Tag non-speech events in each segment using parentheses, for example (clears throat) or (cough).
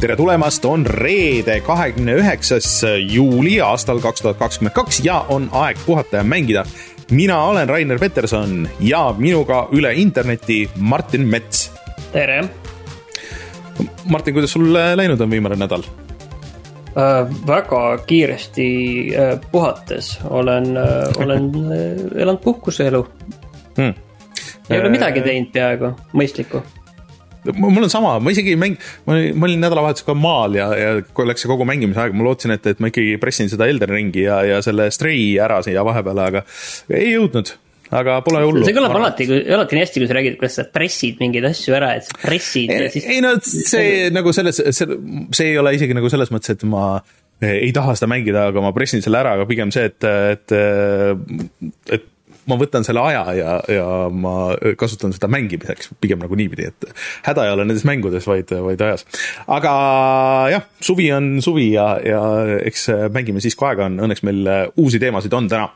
tere tulemast, on reede, kahekümne üheksas juuli aastal kaks tuhat kakskümmend kaks ja on aeg puhata ja mängida. mina olen Rainer Peterson ja minuga üle interneti Martin Mets. tere. Martin, kuidas sul läinud on viimane nädal? Äh, väga kiiresti äh, puhates olen äh,, olen äh, elanud puhkuseelu hmm.. ei ole midagi teinud peaaegu mõistlikku mul on sama, ma isegi ei mäng-, ma ma olin nädalavahetusel ka maal ja, ja läks see kogu mängimise aeg, ma lootsin, et, et ma ikkagi pressin seda Elden Ringi ja, ja selle Stray ära siia vahepeale, aga ei jõudnud aga pole hullu. see kõlab alati, alati nii hästi, kui sa räägid, kuidas sa pressid mingeid asju ära, et sa pressid ei, ja siis. ei no see nagu selles, see, see ei ole isegi nagu selles mõttes, et ma ei taha seda mängida, aga ma pressin selle ära, aga pigem see, et, et, et ma võtan selle aja ja, ja ma kasutan seda mängimiseks pigem nagu niipidi, et häda ei ole nendes mängudes, vaid, vaid ajas. aga jah, suvi on suvi ja, ja eks mängime siis, kui aega on, õnneks meil uusi teemasid on täna.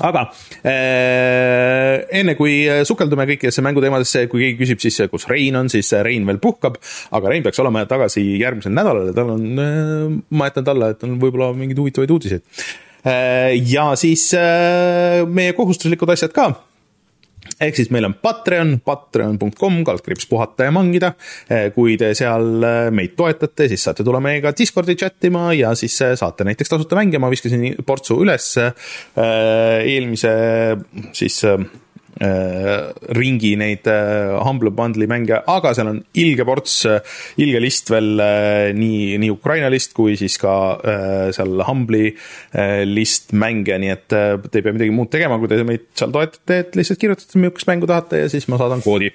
Aga äh, enne kui sukeldume kõikidesse mänguteemadesse, kui keegi küsib siis, kus Rein on, siis Rein veel puhkab, aga Rein peaks olema tagasi järgmisel nädalal ja tal on äh,, ma jätan talle, et on võib-olla mingeid huvitavaid uudiseid ja siis äh, meie kohustuslikud asjad ka ehk siis meil on Patreon, patreon.com, kaldkriips puhata ja mangida. Äh, kui te seal meid toetate, siis saate tulla meiega Discordi chat ima ja siis saate näiteks tasuta mänge, ma viskasin portsu üles eelmise siis Äh, ringi neid äh, Humble Bundle'i mänge, aga seal on ilge ports, äh, ilge list veel nii, nii Ukraina list kui siis ka seal Humble'i list mänge, nii et te ei pea midagi muud tegema, kui te meid seal toetate, et lihtsalt kirjutate, millist mängu tahate ja siis ma saadan koodi.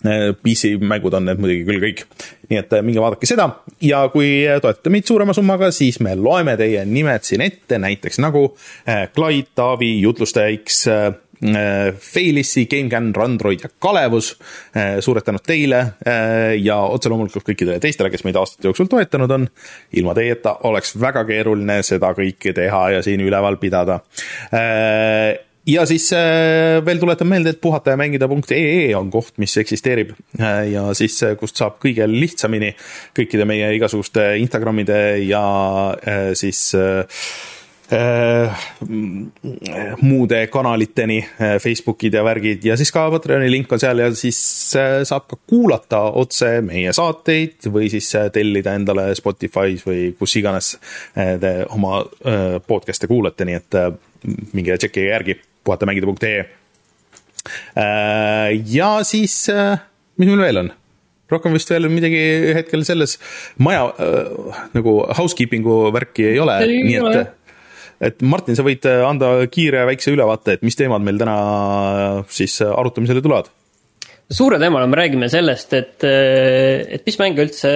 PC mängud on need muidugi küll kõik, nii et minge vaadake seda ja kui toetate meid suurema summaga, siis me loeme teie nimed siin ette, näiteks nagu Clyde, Taavi, jutlustaja X Äh, Failissi, GameCAN, Randroid ja Kalevus. Äh, suured tänud teile äh, ja otse loomulikult kõikidele teistele, kes meid aastate jooksul toetanud on. ilma teieta oleks väga keeruline seda kõike teha ja siin üleval pidada ja siis veel tuletan meelde, et puhatajamängida.ee on koht, mis eksisteerib ja siis, kust saab kõige lihtsamini kõikide meie igasuguste Instagramide ja siis Äh, muude kanaliteni, äh, Facebookid ja värgid ja siis ka Patreoni link on seal ja siis äh, saab ka kuulata otse meie saateid või siis tellida endale Spotify's või kus iganes te oma podcast'e kuulate, nii et minge tšekkige järgi puhatamängida.ee. ja siis, mis meil veel on? rohkem vist veel midagi hetkel selles maja äh, nagu housekeeping'u värki ei ole, nii et et Martin, sa võid äh, anda kiire väikse ülevaate, et mis teemad meil täna äh, siis äh, arutamisele tulevad? suure teemana me räägime sellest, et, et mis mänge üldse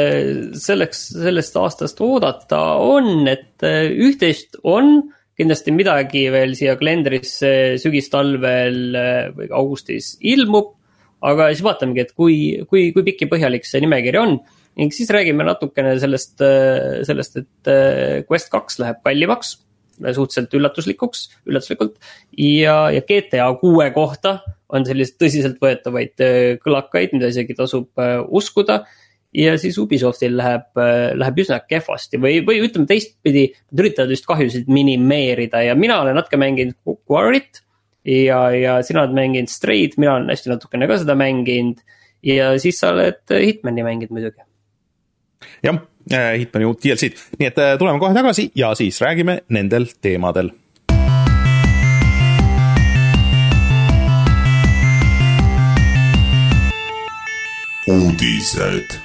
selleks, sellest aastast oodata on, et üht-teist on, kindlasti midagi veel siia kalendrisse sügistalvel või augustis ilmub. aga siis vaatamegi, et kui, kui, kui pikk ja põhjalik see nimekiri on ning siis räägime natukene sellest, sellest, et Quest kaks läheb kallimaks suhteliselt üllatuslikuks, üllatuslikult. ja, ja GTA kuue kohta on selliseid tõsiseltvõetavaid äh, kõlakaid, mida isegi tasub äh, uskuda. ja siis Ubisoftil läheb, äh, läheb üsna kehvasti või, või ütleme teistpidi, nad üritavad just kahjusid minimeerida ja mina olen natuke mänginud Quarry't. ja, ja sina oled mänginud Strayed, mina olen hästi natukene ka seda mänginud. ja siis sa oled Hitmani mänginud muidugi. jah Hitmani uut DLC-d, nii et äh, tuleme kohe tagasi ja siis räägime nendel teemadel uudised.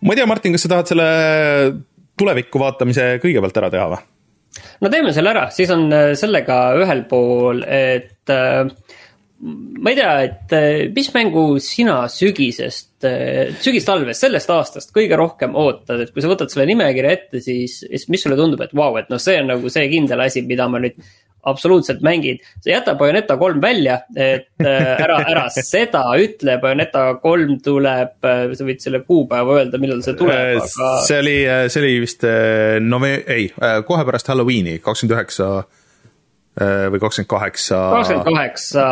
ma ei tea, Martin, kas sa tahad selle tulevikku vaatamise kõigepealt ära teha või? no teeme selle ära, siis on äh, sellega ühel pool, et äh, ma ei tea, et äh, mis mängu sina sügisest, äh, sügistalvest, sellest aastast kõige rohkem ootad, et kui sa võtad selle nimekirja ette, siis, siis mis sulle tundub, et vau wow,, et noh, see on nagu see kindel asi, mida ma nüüd absoluutselt mängin. sa jäta Bayoneta kolm välja, et äh, ära, ära seda ütle, Bayoneta kolm tuleb, sa võid selle kuupäeva öelda, millal see tuleb, aga. see oli, see oli vist nove-, ei, kohe pärast Halloweeni, kakskümmend üheksa Äh, või kakskümmend kaheksa. kakskümmend kaheksa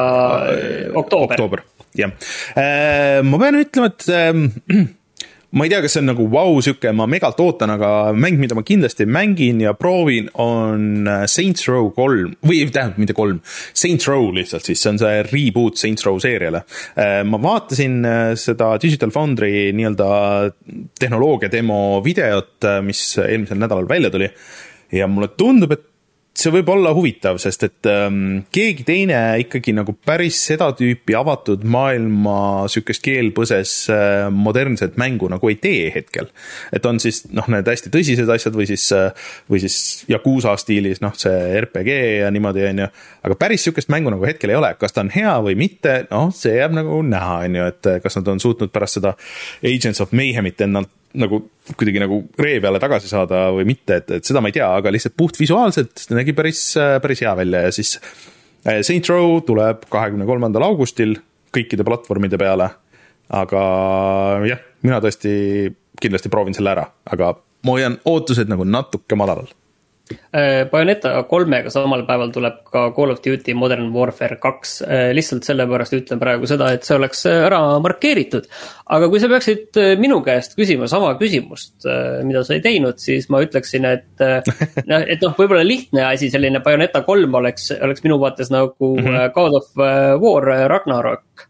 äh, oktoober. oktoober, jah. Äh, ma pean ütlema, et ähm, (clears throat) ma ei tea, kas see on nagu vau wow,, sihuke, ma megalt ootan, aga mäng, mida ma kindlasti mängin ja proovin, on äh, Saints Row kolm või tähendab, mitte kolm, Saints Row lihtsalt siis, see on see reboot Saints Row seeriale. Äh, ma vaatasin äh, seda Digital Foundry nii-öelda tehnoloogia demo videot, mis eelmisel nädalal välja tuli ja mulle tundub, et see võib olla huvitav, sest et ähm, keegi teine ikkagi nagu päris seda tüüpi avatud maailma sihukest keelpõses äh, modernset mängu nagu ei tee hetkel. et on siis noh, need hästi tõsised asjad või siis äh,, või siis Yakuusa stiilis noh, see RPG ja niimoodi, on ju. aga päris sihukest mängu nagu hetkel ei ole, kas ta on hea või mitte, noh, see jääb nagu näha, on ju, et kas nad on suutnud pärast seda Agents of Mayhemit endalt nagu kuidagi nagu ree peale tagasi saada või mitte, et, et seda ma ei tea, aga lihtsalt puhtvisuaalselt nägi päris, päris hea välja ja siis äh, Saint Row tuleb kahekümne kolmandal augustil kõikide platvormide peale. aga jah, mina tõesti kindlasti proovin selle ära, aga ma hoian ootused nagu natuke madalal Bayoneta kolmega samal päeval tuleb ka Call of Duty Modern Warfare kaks, äh, lihtsalt sellepärast ütlen praegu seda, et see oleks äh, ära markeeritud. aga kui sa peaksid minu käest küsima sama küsimust, mida sa ei teinud, siis ma ütleksin, et (laughs) noh, et noh, võib-olla lihtne asi, selline Bayoneta kolm oleks, oleks minu vaates nagu mm -hmm. God of War Ragnarok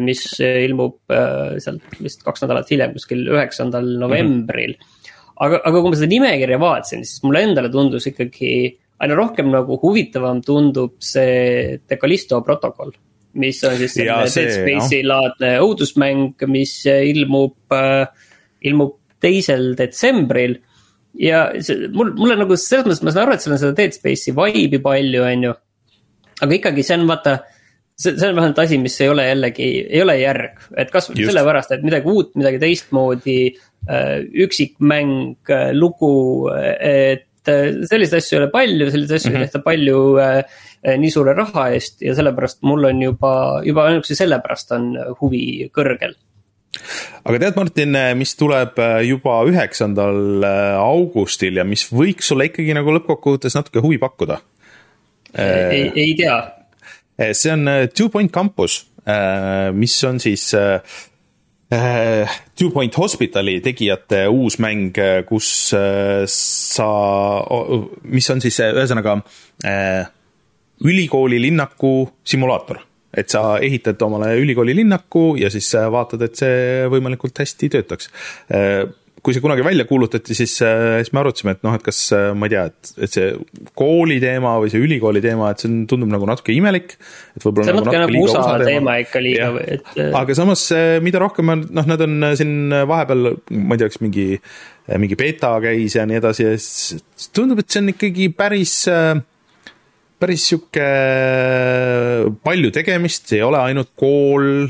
mis ilmub sealt vist kaks nädalat hiljem, kuskil üheksandal novembril mm. -hmm aga, aga kui ma seda nimekirja vaatasin, siis mulle endale tundus ikkagi aina rohkem nagu huvitavam tundub see Decalisto protokoll. mis on siis selline Dead Space'i no. laadne õudusmäng, mis ilmub äh,, ilmub teisel detsembril. ja see, mul, mulle nagu selles mõttes, ma saan aru, et seal on seda Dead Space'i vibe'i palju, on ju. aga ikkagi see on vaata see, see on vähemalt asi, mis ei ole jällegi, ei ole järg, et kasvõi sellepärast, et midagi uut, midagi teistmoodi üksikmäng, äh, lugu, et äh, selliseid asju ei ole palju, selliseid asju mm -hmm. ei tehta palju nii suure raha eest ja sellepärast mul on juba, juba ainuüksi sellepärast on huvi kõrgel aga tead, Martin, mis tuleb juba üheksandal augustil ja mis võiks sulle ikkagi nagu lõppkokkuvõttes natuke huvi pakkuda? ei, ei tea. see on Two Point Campus, mis on siis Äh, Two Point Hospitali tegijate uus mäng, äh, kus äh, sa, mis on siis ühesõnaga ülikooli linnaku simulaator. et sa ehitad omale ülikooli linnaku ja siis vaatad, et see võimalikult hästi töötaks kui see kunagi välja kuulutati, siis, äh, siis me arutasime, et noh, et kas äh, ma ei tea, et, et see kooli teema või see ülikooli teema, et see on, tundub nagu natuke imelik. see on nagu natuke nagu USA teema, teema ikka liiga, et. Äh, aga samas, mida rohkem on, noh, nad on siin vahepeal, ma ei tea, kas mingi, mingi beta käis ja nii edasi ja siis tundub, et see on ikkagi päris päris sihuke palju tegemist, ei ole ainult kool,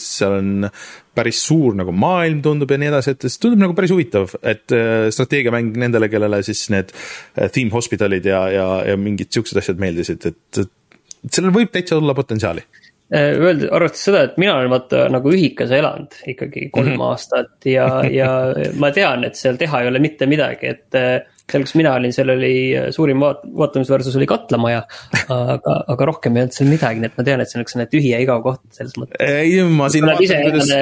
seal on päris suur nagu maailm tundub ja nii edasi, et see tundub nagu päris huvitav, et äh, strateegiamäng nendele, kellele siis need äh, theme hospitalid ja, ja, ja mingid siuksed asjad meeldisid, et, et sellel võib täitsa olla potentsiaali äh, Öelda, arvestades seda, et mina olen vaata nagu ühikas elanud ikkagi kolm mm -hmm. aastat ja, ja ma tean, et seal teha ei ole mitte midagi, et seal, kus mina olin, seal oli suurim vaat-, vaatamisväärsus oli katlamaja. aga, aga rohkem ei olnud seal midagi, nii et ma tean, et see on niisugune tühi ja igav koht selles mõttes. ei, ma siin vaatan, kuidas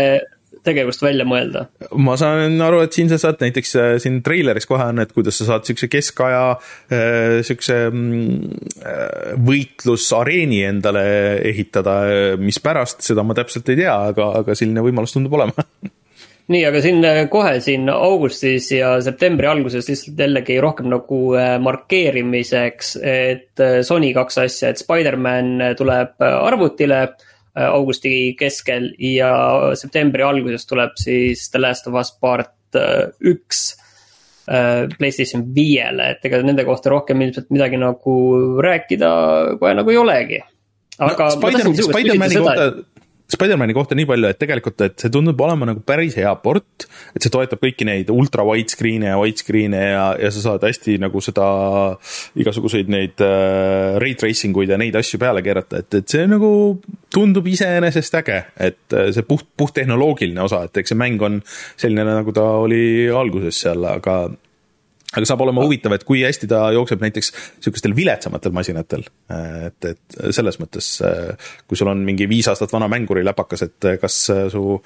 tegevust välja mõelda. ma saan aru, et siin sa saad näiteks äh, siin treileris kohe on, et kuidas sa saad siukse keskaja äh, siukse mm, äh, võitlusareeni endale ehitada, mispärast, seda ma täpselt ei tea, aga, aga selline võimalus tundub olema (laughs) nii, aga siin kohe siin augustis ja septembri alguses lihtsalt jällegi rohkem nagu markeerimiseks, et Sony kaks asja, et Spider-man tuleb arvutile augusti keskel ja septembri alguses tuleb siis The Last of Us Part üks Playstation viiele, et ega nende kohta rohkem ilmselt midagi nagu rääkida kohe nagu ei olegi. aga no, Spider, Spider-mani kohta Spider-man'i kohta nii palju, et tegelikult, et see tundub olema nagu päris hea port, et see toetab kõiki neid ultra widescreen'e ja widescreen'e ja, ja sa saad hästi nagu seda igasuguseid neid äh, ray tracing uid ja neid asju peale keerata, et, et see nagu tundub iseenesest äge, et äh, see puht, puhttehnoloogiline osa, et eks see mäng on selline, nagu ta oli alguses seal, aga aga saab olema huvitav, et kui hästi ta jookseb näiteks sihukestel viletsamatel masinatel. et, et selles mõttes, kui sul on mingi viis aastat vana mänguri läpakas, et kas su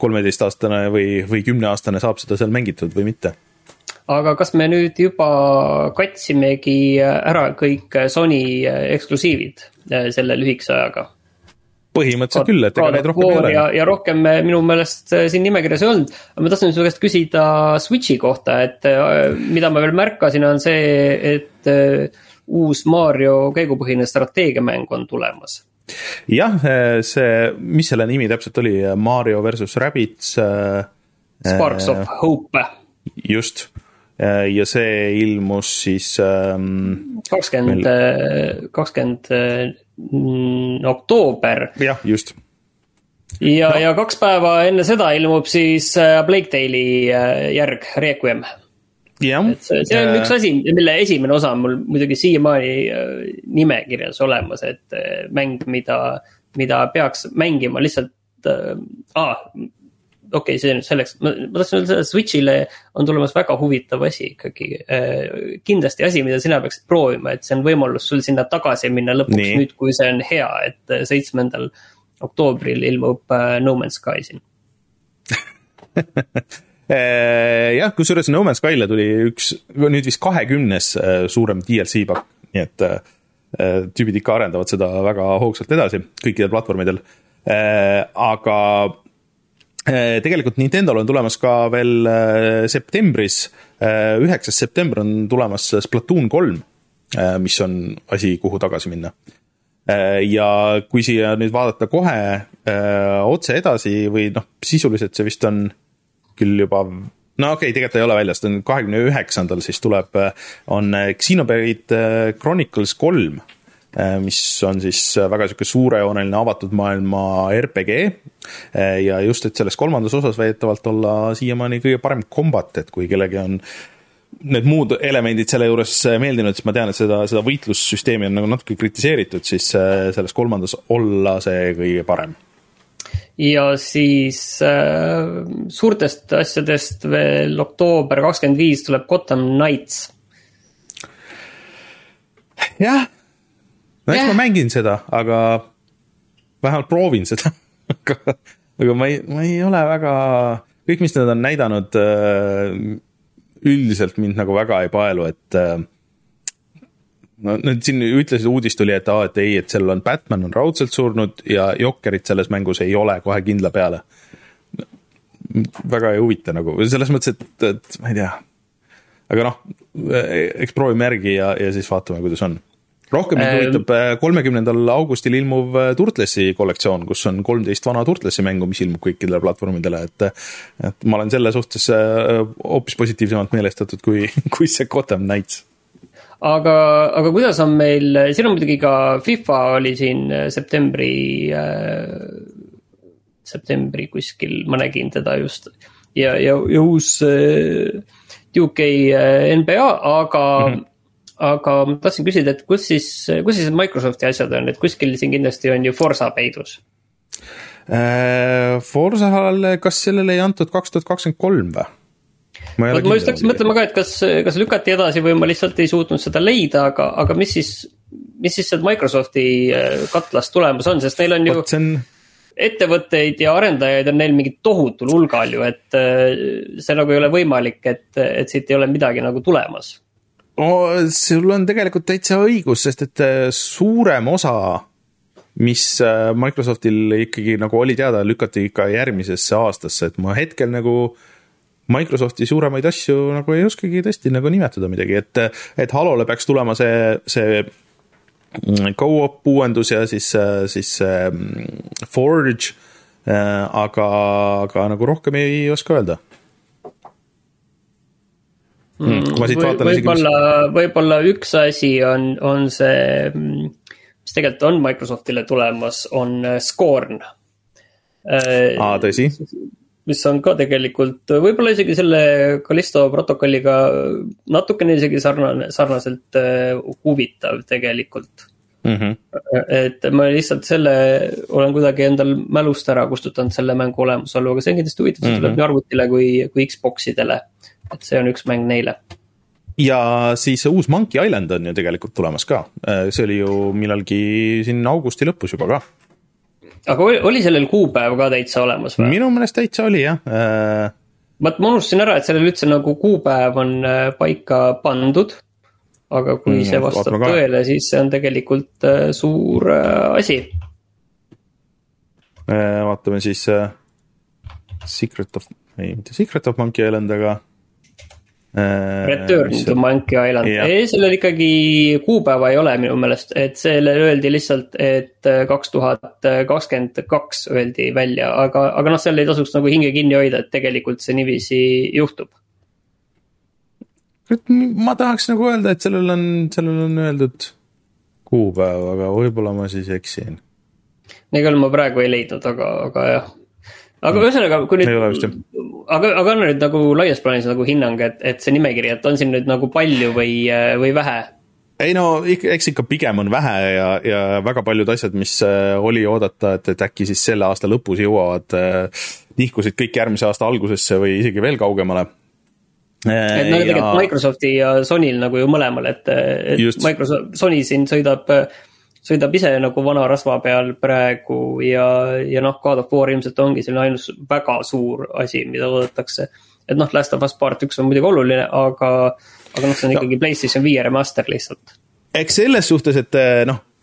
kolmeteistaastane või, või kümneaastane saab seda seal mängitud või mitte aga kas me nüüd juba katsimegi ära kõik Sony eksklusiivid selle lühikese ajaga? Põhimõtteliselt küll, et ega neid rohkem ei ole. ja, ja rohkem minu meelest siin nimekirjas ei olnud. aga ma tahtsin su käest küsida Switch'i kohta, et mida ma veel märkasin, on see, et uus Mario käigupõhine strateegiamäng on tulemas jah, see, mis selle nimi täpselt oli, Mario versus Rabbids. Sparks of Hope. just, ja see ilmus siis. Ähm, kakskümmend, kakskümmend mm, oktoober. jah, just. ja no., ja kaks päeva enne seda ilmub siis Blake Dale'i järg, Requiem et see, see on üks asi, mille esimene osa on mul muidugi siiamaani äh, nimekirjas olemas, et äh, mäng, mida, mida peaks mängima lihtsalt äh,, aa okei okay,, see nüüd selleks, ma, tahtsin öelda, Switch'ile on tulemas väga huvitav asi ikkagi äh,. kindlasti asi, mida sina peaksid proovima, et see on võimalus sul sinna tagasi minna lõpuks Nii. nüüd, kui see on hea, et seitsmendal oktoobril ilmub äh, No Man's Sky siin (laughs) Äh, jah, kusjuures No Man's Sky'le tuli üks, nüüd vist kahekümnes äh, suurem DLC pakk, nii et äh, tüübid ikka arendavad seda väga hoogsalt edasi kõikidel platvormidel. aga tegelikult Nintendo'l on tulemas ka veel septembris, üheksas september on tulemas Splatoon kolm, mis on asi, kuhu tagasi minna. ja kui siia nüüd vaadata kohe otse edasi või noh, sisuliselt see vist on küll juba no okei okay,, tegelikult ei ole väljas, ta on kahekümne üheksandal, siis tuleb, on Xenoblade Chronicles kolm, mis on siis väga sihuke suurejooneline avatud maailma RPG. ja just, et selles kolmandas osas väidetavalt olla siiamaani kõige parem kombat, et kui kellelgi on need muud elemendid selle juures meeldinud, siis ma tean, et seda, seda võitlussüsteemi on nagu natuke kritiseeritud, siis selles kolmandas olla see kõige parem ja siis äh, suurtest asjadest veel oktoober kakskümmend viis tuleb Gotham Knights. jah, no eks ma mängin seda, aga vähemalt proovin seda (laughs) aga, aga ma ei, ma ei ole väga, kõik, mis nad on näidanud äh,, üldiselt mind nagu väga ei paelu, et äh, no nüüd siin ütlesid, uudis tuli, et aa, et ei, et seal on Batman on raudselt surnud ja Jokkerit selles mängus ei ole kohe kindla peale. väga ei huvita nagu, selles mõttes, et, et ma ei tea. aga noh, eks proovime järgi ja, ja siis vaatame, kuidas on. Rohkem mind huvitab äh, kolmekümnendal augustil ilmuv äh, Turtlesi kollektsioon, kus on kolmteist vana Turtlesi mängu, mis ilmub kõikidele platvormidele, et et ma olen selle suhtes äh, hoopis positiivsemalt meelestatud kui, (laughs) kui see Gotham Knights aga, aga kuidas on meil, siin on muidugi ka FIFA oli siin äh, septembri äh,, septembri kuskil, ma nägin teda just. ja, ja, ja uus äh, UK äh, NBA, aga mm, -hmm. Aga ma tahtsin küsida, et kus siis, kus siis Microsofti asjad on, et kuskil siin kindlasti on ju Forsa peidus äh,. Forsale, kas sellele ei antud kaks tuhat kakskümmend kolm või? ma, ma just hakkasin mõtlema ka, et kas, kas lükati edasi või ma lihtsalt ei suutnud seda leida, aga, aga mis siis, mis siis sealt Microsofti äh, katlast tulemas on, sest neil on ju on... ettevõtteid ja arendajaid on neil mingi tohutul hulgal ju, et äh, see nagu ei ole võimalik, et, et siit ei ole midagi nagu tulemas. No sul on tegelikult täitsa õigus, sest et äh, suurem osa mis Microsoftil ikkagi nagu oli teada, lükati ikka järgmisesse aastasse, et ma hetkel nagu äh, Microsofti suuremaid asju nagu ei oskagi tõesti nagu nimetada midagi, et, et Halole peaks tulema see, see go-op uuendus ja siis, siis mm, Forge, aga, aga nagu rohkem ei oska öelda mm,. kui ma siit vaatan võib. võib-olla, võib-olla üks asi on, on see, mis tegelikult on Microsoftile tulemas, on Scorn. aa, tõsi mis on ka tegelikult võib-olla isegi selle Callisto protokolliga natukene isegi sarnane, sarnaselt äh, huvitav tegelikult mm. -hmm. et ma lihtsalt selle olen kuidagi endal mälust ära kustutanud selle mängu olemasolu, aga see on kindlasti huvitav, see mm -hmm. tuleb nii arvutile kui, kui Xbox idele. et see on üks mäng neile ja siis uus Monkey Island on ju tegelikult tulemas ka, äh, see oli ju millalgi siin augusti lõpus juba ka aga oli, oli sellel kuupäev ka täitsa olemas või? minu meelest täitsa oli jah äh.... vot ma unustasin ära, et sellel üldse nagu kuupäev on äh, paika pandud. Aga kui mm, see vastab tõele, siis see on tegelikult äh, suur äh, asi äh,. vaatame siis Secret of, ei mitte Secret of Monkey Island, aga Return to Monkey Island, ei sellel ikkagi kuupäeva ei ole minu meelest, et sellele öeldi lihtsalt, et kaks tuhat kakskümmend kaks öeldi välja, aga, aga noh, seal ei tasuks nagu hinge kinni hoida, et tegelikult see niiviisi juhtub. Ma tahaks nagu öelda, et sellel on, sellel on öeldud kuupäev, aga võib-olla ma siis eksin. nii küll ma praegu ei leidnud, aga, aga jah aga ühesõnaga, kui nüüd, aga, aga anna nüüd nagu laias plaanis nagu hinnang, et, et see nimekiri, et on siin nüüd nagu palju või, või vähe? ei no eks ikka pigem on vähe ja, ja väga paljud asjad, mis äh, oli oodata, et, et äkki siis selle aasta lõpus jõuavad, äh, nihkusid kõik järgmise aasta algusesse või isegi veel kaugemale et no tegelikult ja... Microsofti ja Sonyl nagu ju mõlemal, et, et Just. Microsoft, Sony siin sõidab äh, sõidab ise nagu vana rasva peal praegu ja, ja noh, God of War ilmselt ongi selline ainus väga suur asi, mida oodatakse. et noh, Last of Us part üks on muidugi oluline, aga, aga noh, see on ikkagi no. PlayStation viie remaster lihtsalt. eks selles suhtes, et noh see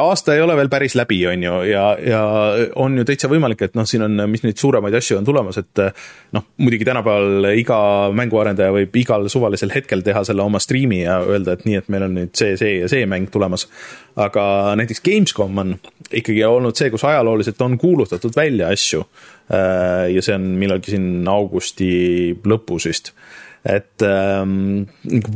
aasta ei ole veel päris läbi, on ju, ja, ja on ju täitsa võimalik, et noh, siin on, mis neid suuremaid asju on tulemas, et noh, muidugi tänapäeval iga mänguarendaja võib igal suvalisel hetkel teha selle oma striimi ja öelda, et nii, et meil on nüüd see, see ja see mäng tulemas. aga näiteks Gamescom on ikkagi olnud see, kus ajalooliselt on kuulutatud välja asju. ja see on millalgi siin augusti lõpus vist et ähm,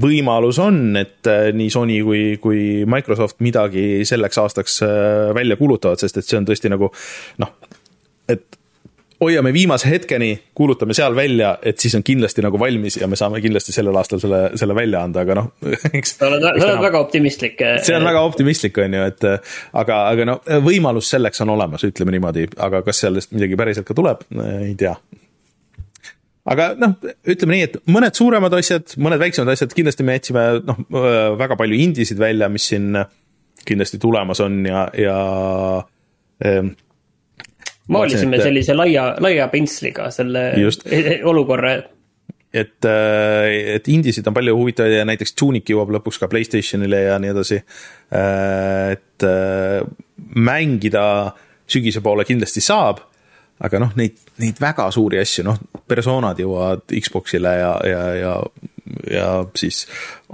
võimalus on, et äh, nii Sony kui, kui Microsoft midagi selleks aastaks äh, välja kuulutavad, sest et see on tõesti nagu noh, et hoiame viimase hetkeni, kuulutame seal välja, et siis on kindlasti nagu valmis ja me saame kindlasti sellel aastal selle, selle välja anda, aga noh (laughs) eks. sa oled, sa oled väga optimistlik. Eh. see on väga optimistlik, on ju, et aga, aga no võimalus selleks on olemas, ütleme niimoodi, aga kas sellest midagi päriselt ka tuleb, ei tea aga noh, ütleme nii, et mõned suuremad asjad, mõned väiksemad asjad, kindlasti me jätsime noh, väga palju indisid välja, mis siin kindlasti tulemas on ja, ja ähm, maalisime et, sellise laia, laia pintsliga selle just. olukorra. et, äh, et indisid on palju huvitavaid ja näiteks Tunic jõuab lõpuks ka Playstationile ja nii edasi. Äh, et äh, mängida sügise poole kindlasti saab aga noh, neid, neid väga suuri asju, noh, personad jõuavad Xbox'ile ja, ja, ja, ja siis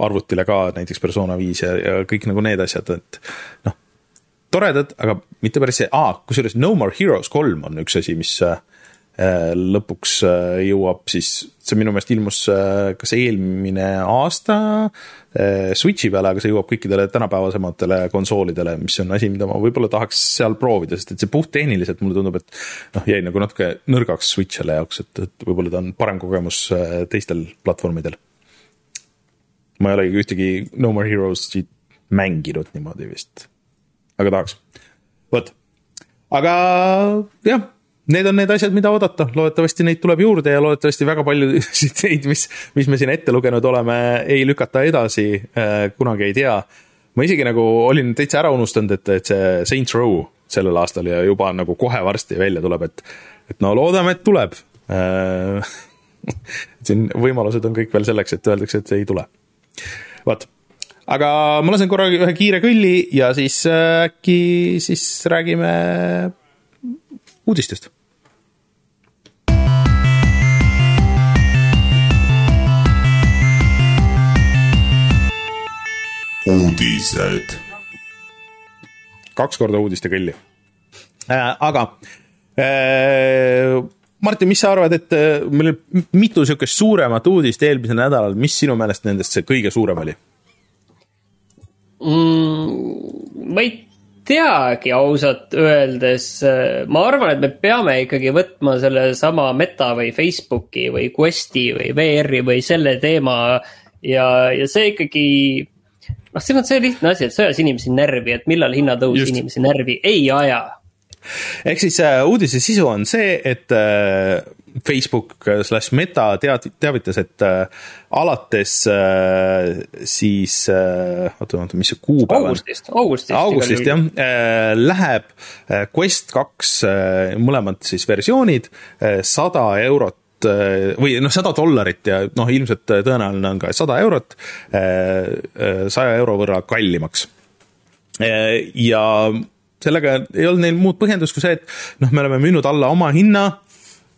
arvutile ka näiteks Persona viis ja, ja kõik nagu need asjad, et noh, toredad, aga mitte päris see, aa, kusjuures No More Heroes kolm on üks asi, mis Äh, lõpuks äh, jõuab siis, see minu meelest ilmus äh, kas eelmine aasta Switchi peale, aga see jõuab kõikidele tänapäevasematele konsoolidele, mis on asi, mida ma võib-olla tahaks seal proovida, sest et see puhttehniliselt mulle tundub, et noh, jäi nagu natuke nõrgaks Switch'ile jaoks, et, et võib-olla ta on parem kogemus teistel platvormidel. ma ei olegi ühtegi No More Heroes'i mänginud niimoodi vist, aga tahaks, vot, aga jah need on need asjad, mida oodata, loodetavasti neid tuleb juurde ja loodetavasti väga paljusid (laughs) neid, mis, mis me siin ette lugenud oleme, ei lükata edasi äh,, kunagi ei tea. ma isegi nagu olin täitsa ära unustanud, et, et see Saints Row sellel aastal ja juba nagu kohe varsti välja tuleb, et, et no loodame, et tuleb äh,. (laughs) siin võimalused on kõik veel selleks, et öeldakse, et ei tule. vot, aga ma lasen korra ühe kiire kõlli ja siis äh, äkki siis räägime uudistest uudised. kaks korda uudistekõlli äh,. aga äh, Martin, mis sa arvad, et äh, meil on mitu sihukest suuremat uudist eelmisel nädalal, mis sinu meelest nendest see kõige suurem oli mm,? ma ei teagi ausalt öeldes, ma arvan, et me peame ikkagi võtma sellesama Meta või Facebooki või Questi või VR-i või selle teema ja, ja see ikkagi noh, siin on see lihtne asi, et see ajas inimesi närvi, et millal hinnatõus Just. inimesi närvi ei aja. ehk siis äh, uudise sisu on see, et äh, Facebook slaš Meta tead-, teavitas, et äh, alates äh, siis äh,, oota, oota, mis see kuupäev on? augustist, augustist. augustist jah äh,, läheb äh, Quest kaks äh, mõlemad siis versioonid äh, sada eurot äh, või noh, sada dollarit ja noh, ilmselt tõenäoline on ka sada eurot äh, saja euro võrra kallimaks. ja sellega ei olnud neil muud põhjendust kui see, et noh, me oleme müünud alla oma hinna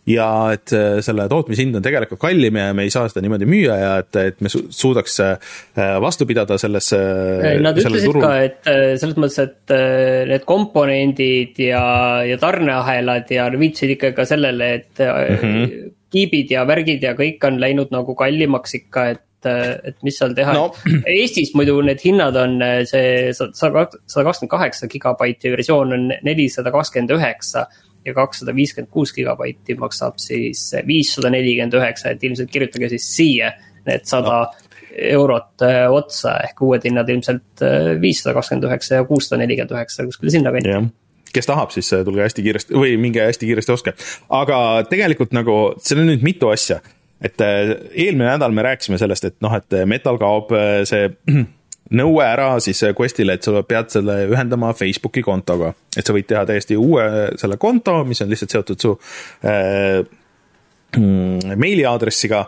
ja et äh, selle tootmishind on tegelikult kallim ja me ei saa seda niimoodi müüa ja et, et me suudaks äh, vastu pidada sellesse. Nad ütlesid turul. ka, et äh, selles mõttes, et need komponendid ja, ja tarneahelad ja viitasid ikka ka sellele, et mm -hmm. Kiibid ja värgid ja kõik on läinud nagu kallimaks ikka, et et mis seal teha no., Eestis muidu need hinnad on see sada, sada kakskümmend kaheksa gigabaiti versioon on nelisada kakskümmend üheksa ja kakssada viiskümmend kuus gigabaiti maksab siis viissada nelikümmend üheksa, et ilmselt kirjutage siis siia need sada no. eurot äh, otsa ehk uued hinnad ilmselt äh, viissada kakskümmend üheksa ja kuussada nelikümmend üheksa kuskil sinnakanti yeah kes tahab, siis äh, tulge hästi kiiresti või minge hästi kiiresti ostke. aga tegelikult nagu, seal on nüüd mitu asja. et eelmine nädal me rääkisime sellest, et noh, et metal kaob see (clears throat) nõue ära siis Questile, et sa pead selle ühendama Facebooki kontoga. et sa võid teha täiesti uue selle konto, mis on lihtsalt seotud su äh, mm, meiliaadressiga,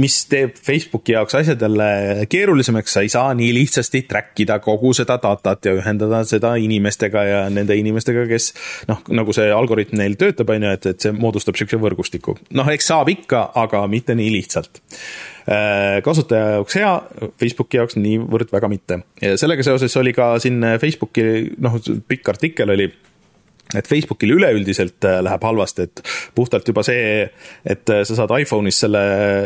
mis teeb Facebooki jaoks asjad jälle keerulisemaks, sa ei saa nii lihtsasti track ida kogu seda datat ja ühendada seda inimestega ja nende inimestega, kes noh, nagu see algoritm neil töötab, on ju, et, et see moodustab niisuguse võrgustiku. noh, eks saab ikka, aga mitte nii lihtsalt Äh, kasutaja jaoks hea, Facebooki jaoks niivõrd väga mitte. sellega seoses oli ka siin Facebooki, noh, pikk artikkel oli et Facebookil üleüldiselt äh, läheb halvasti, et puhtalt juba see, et äh, sa saad iPhone'is selle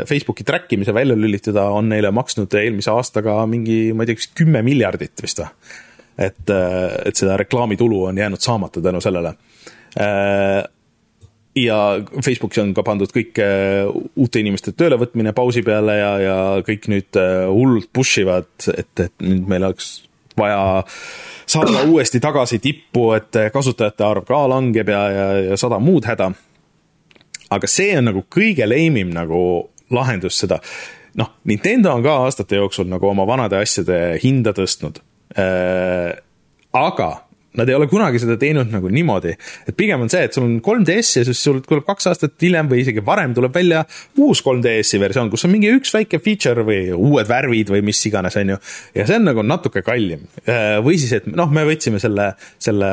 Facebooki track imise välja lülitada, on neile maksnud eelmise aastaga mingi, ma ei tea, kas kümme miljardit vist või. et, et seda reklaamitulu on jäänud saamata tänu sellele ja Facebooki on ka pandud kõik äh, uute inimeste töölevõtmine pausi peale ja, ja kõik nüüd äh, hullult push ivad, et, et nüüd meil oleks vaja saada uuesti tagasi tippu, et kasutajate arv ka langeb ja, ja, ja sada muud häda. aga see on nagu kõige lame im nagu lahendus seda. noh, Nintendo on ka aastate jooksul nagu oma vanade asjade hinda tõstnud äh,. aga Nad ei ole kunagi seda teinud nagu niimoodi, et pigem on see, et sul on 3DS ja siis sul tuleb kaks aastat hiljem või isegi varem tuleb välja uus 3DS-i versioon, kus on mingi üks väike feature või uued värvid või mis iganes, on ju. ja see on nagu natuke kallim. Äh, või siis, et noh, me võtsime selle, selle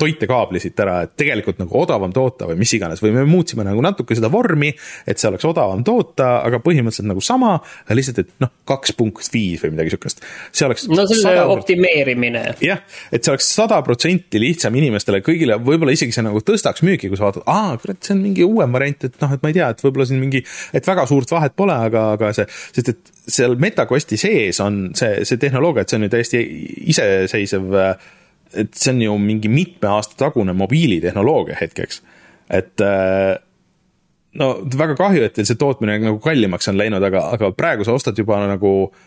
toitekaabli siit ära, et tegelikult nagu odavam toota või mis iganes või me muutsime nagu natuke seda vormi, et see oleks odavam toota, aga põhimõtteliselt nagu sama, lihtsalt, et noh, kaks punkt viis või midagi sihukest. see oleks. no selle optimeerimine. jah, et see oleks sada protsenti lihtsam inimestele kõigile, võib-olla isegi see nagu tõstaks müüki, kui sa vaatad, aa, kurat, see on mingi uuem variant, et noh, et ma ei tea, et võib-olla siin mingi, et väga suurt vahet pole, aga, aga see, sest et seal MetaQuesti sees on see, see tehnoloogia, et see on ju täiesti iseseisev, et see on ju mingi mitme aasta tagune mobiilitehnoloogia hetkeks, et no väga kahju, et teil see tootmine nagu kallimaks on läinud, aga, aga praegu sa ostad juba nagu äh,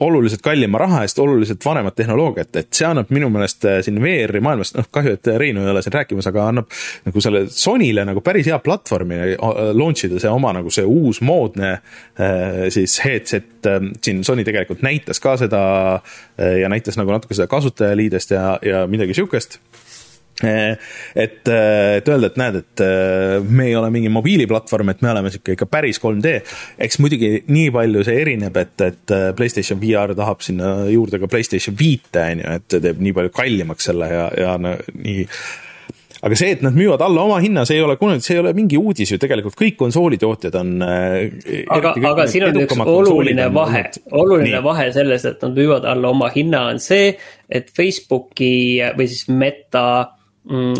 oluliselt kallima raha eest oluliselt vanemat tehnoloogiat, et see annab minu meelest äh, siin VR-i maailmas, noh kahju, et Reinu ei ole siin rääkimas, aga annab nagu selle Sonyle nagu päris hea platvormi äh, launch ida see oma nagu see uus moodne äh, siis headset, siin Sony tegelikult näitas ka seda ja näitas nagu natuke seda kasutajaliidest ja, ja midagi sihukest et, et öelda, et näed, et me ei ole mingi mobiiliplatvorm, et me oleme sihuke ikka päris 3D. eks muidugi nii palju see erineb, et, et Playstation VR tahab sinna juurde ka Playstation viite, on ju, et teeb nii palju kallimaks selle ja, ja no, nii aga see, et nad müüvad alla oma hinna, see ei ole kunagi, see ei ole mingi uudis ju tegelikult, kõik konsoolitootjad on. aga, aga siin on üks oluline vahe, oluline nii. vahe selles, et nad müüvad alla oma hinna, on see, et Facebooki või siis Meta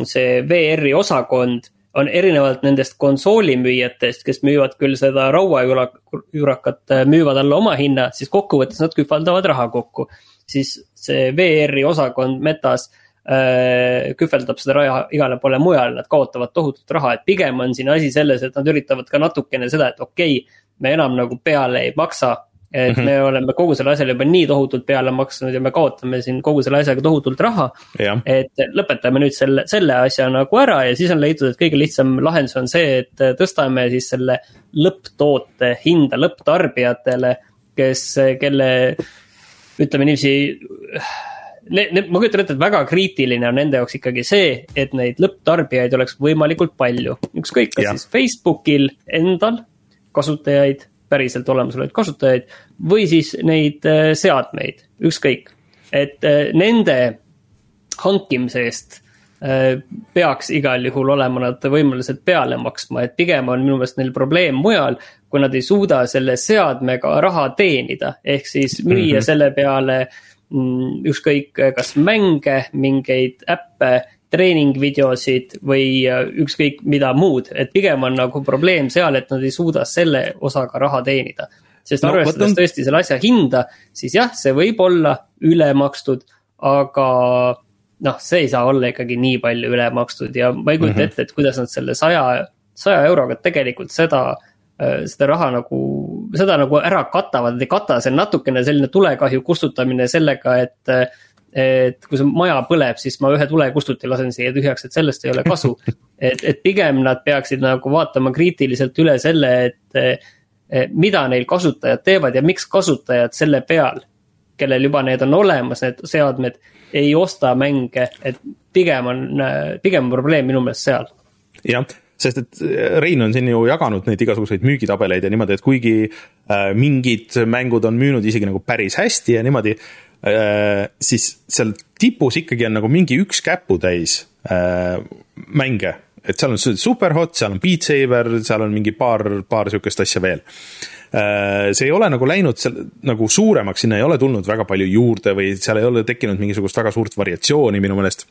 see VR-i osakond on erinevalt nendest konsoolimüüjatest, kes müüvad küll seda rauajuurakat, äh, müüvad alla oma hinna, siis kokkuvõttes nad kühvaldavad raha kokku. siis see VR-i osakond Metas äh, kühveldab seda raha igale poole mujale, nad kaotavad tohutut raha, et pigem on siin asi selles, et nad üritavad ka natukene seda, et okei okay,. me enam nagu peale ei maksa et mm -hmm. me oleme kogu selle asjale juba nii tohutult peale maksnud ja me kaotame siin kogu selle asjaga tohutult raha. et lõpetame nüüd selle, selle asja nagu ära ja siis on leitud, et kõige lihtsam lahendus on see, et tõstame siis selle lõpptoote hinda lõpptarbijatele, kes, kelle ütleme niiviisi ne, ne, ma kujutan ette, et väga kriitiline on nende jaoks ikkagi see, et neid lõpptarbijaid oleks võimalikult palju. ükskõik, kas ja. siis Facebookil endal kasutajaid päriselt olemasolevaid kasutajaid või siis neid äh, seadmeid, ükskõik. et äh, nende hankimise eest äh, peaks igal juhul olema nad võimelised peale maksma, et pigem on minu meelest neil probleem mujal, kui nad ei suuda selle seadmega raha teenida, ehk siis müüa mm -hmm. selle peale mm, ükskõik kas mänge, mingeid äppe treeningvideosid või äh, ükskõik mida muud, et pigem on nagu probleem seal, et nad ei suuda selle osaga raha teenida. sest no, arvestades võtan... tõesti selle asja hinda, siis jah, see võib olla ülemakstud, aga noh, see ei saa olla ikkagi nii palju ülemakstud ja ma ei kujuta mm -hmm. ette, et kuidas nad selle saja, saja euroga tegelikult seda äh, seda raha nagu, seda nagu ära katavad, ei kata, see on natukene selline tulekahju kustutamine sellega, et äh, et kui see maja põleb, siis ma ühe tulekustuti lasen siia tühjaks, et sellest ei ole kasu. (laughs) et, et pigem nad peaksid nagu vaatama kriitiliselt üle selle, et mida neil kasutajad teevad ja miks kasutajad selle peal, kellel juba need on olemas, need seadmed, ei osta mänge, et pigem on, pigem on probleem minu meelest seal. jah sest et Rein on siin ju jaganud neid igasuguseid müügitabeleid ja niimoodi, et kuigi äh, mingid mängud on müünud isegi nagu päris hästi ja niimoodi siis seal tipus ikkagi on nagu mingi üks käputäis äh, mänge, et seal on Superhot, seal on Beat Saber, seal on mingi paar, paar sihukest asja veel. Äh, see ei ole nagu läinud seal nagu suuremaks, sinna ei ole tulnud väga palju juurde või seal ei ole tekkinud mingisugust väga suurt variatsiooni minu meelest.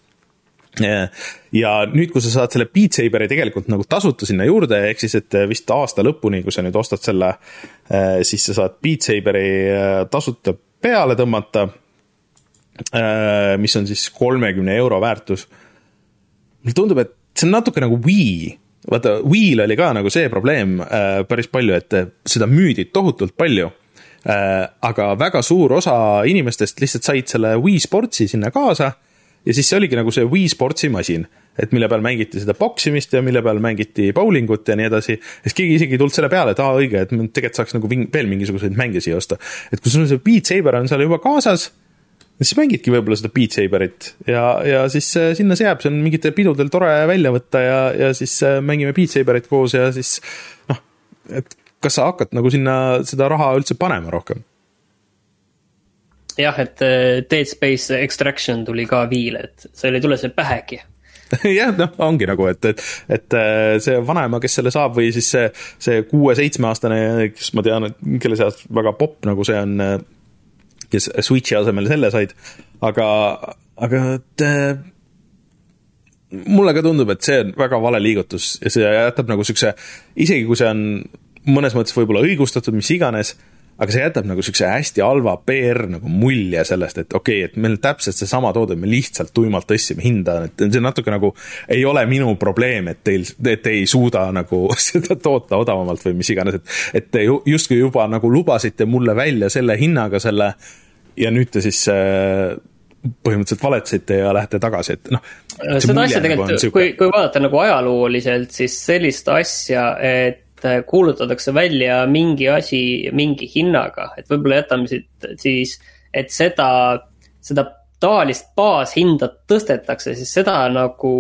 ja nüüd, kui sa saad selle Beat Saberi tegelikult nagu tasuta sinna juurde, ehk siis, et vist aasta lõpuni, kui sa nüüd ostad selle, siis sa saad Beat Saberi tasuta peale tõmmata. Äh, mis on siis kolmekümne euro väärtus. mulle tundub, et see on natuke nagu Wii, vaata Wii'l oli ka nagu see probleem äh, päris palju, et seda müüdi tohutult palju äh,. aga väga suur osa inimestest lihtsalt said selle Wii Sportsi sinna kaasa ja siis see oligi nagu see Wii Sportsi masin et mille peal mängiti seda poksimist ja mille peal mängiti bowlingut ja nii edasi. siis keegi isegi ei tulnud selle peale, et aa õige, et tegelikult saaks nagu veel mingisuguseid mänge siia osta. et kui sul see Beat Saber on seal juba kaasas siis mängidki võib-olla seda Beat Saberit. Ja, ja siis äh, sinna see jääb, see on mingitel pidudel tore välja võtta ja, ja siis äh, mängime Beat Saberit koos ja siis noh, et kas sa hakkad nagu sinna seda raha üldse panema rohkem? jah, et äh, Dead Space Extraction tuli ka viile, et seal ei tule see pähegi. (laughs) Jah, noh, ongi nagu, et, et, et see vanaema, kes selle saab või siis see, see kuue-seitsmeaastane, kes ma tean, et kelle seas väga popp nagu see on kes Switchi asemel selle said, aga, aga et äh, mulle ka tundub, et see on väga vale liigutus ja see jätab nagu siukse, isegi kui see on mõnes mõttes võib-olla õigustatud, mis iganes, aga see jätab nagu siukse hästi halva PR nagu mulje sellest, et okei okay,, et meil on täpselt seesama toode, me lihtsalt tuimalt tõstsime hinda, et see natuke nagu ei ole minu probleem, et teil, et te ei suuda nagu (laughs) seda toota odavamalt või mis iganes, et, et te justkui juba nagu lubasite mulle välja selle hinnaga selle ja nüüd te siis äh, põhimõtteliselt valetsite ja lähete tagasi, et noh. seda asja nagu tegelikult, kui, kui vaadata nagu ajalooliselt, siis sellist asja, et äh, kuulutatakse välja mingi asi mingi hinnaga, et võib-olla jätame siit siis, et seda, seda tavalist baashinda tõstetakse, siis seda nagu,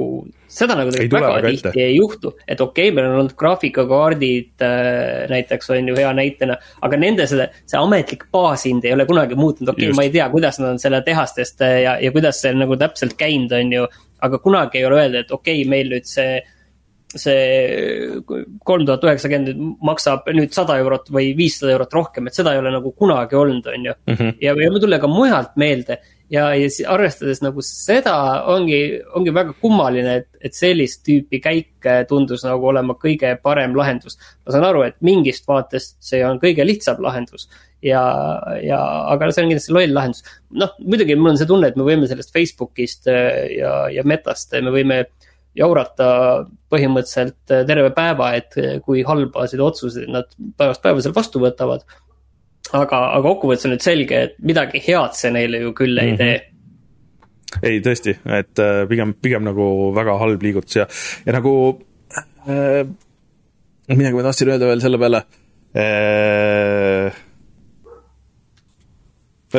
seda nagu tegelikult väga, väga tihti ette. ei juhtu. et okei okay,, meil on olnud graafikakaardid äh, näiteks on ju hea näitena, aga nende selle, see ametlik baashind ei ole kunagi muutunud, okei okay,, ma ei tea, kuidas nad on selle tehastest äh, ja, ja kuidas see nagu täpselt käinud, on ju. aga kunagi ei ole öeldud, et okei okay,, meil nüüd see see kolm tuhat üheksakümmend maksab nüüd sada eurot või viissada eurot rohkem, et seda ei ole nagu kunagi olnud, on ju. Mhm. ja, ja mul tuli ka mujalt meelde ja, ja arvestades nagu seda, ongi, ongi väga kummaline, et, et sellist tüüpi käik tundus nagu olema kõige parem lahendus. ma saan aru, et mingist vaatest see on kõige lihtsam lahendus ja, ja, aga see on kindlasti loll lahendus. noh, muidugi mul on see tunne, et me võime sellest Facebookist äh, ja, ja Metast, me võime jaurata põhimõtteliselt terve päeva, et kui halbasid otsuseid nad päevast päeva seal vastu võtavad aga, aga kokkuvõttes on nüüd selge, et midagi head see neile ju küll ei mm -hmm. tee ei, tõesti, et äh, pigem, pigem nagu väga halb liigutus ja, ja nagu äh, midagi ma tahtsin öelda veel selle peale äh,.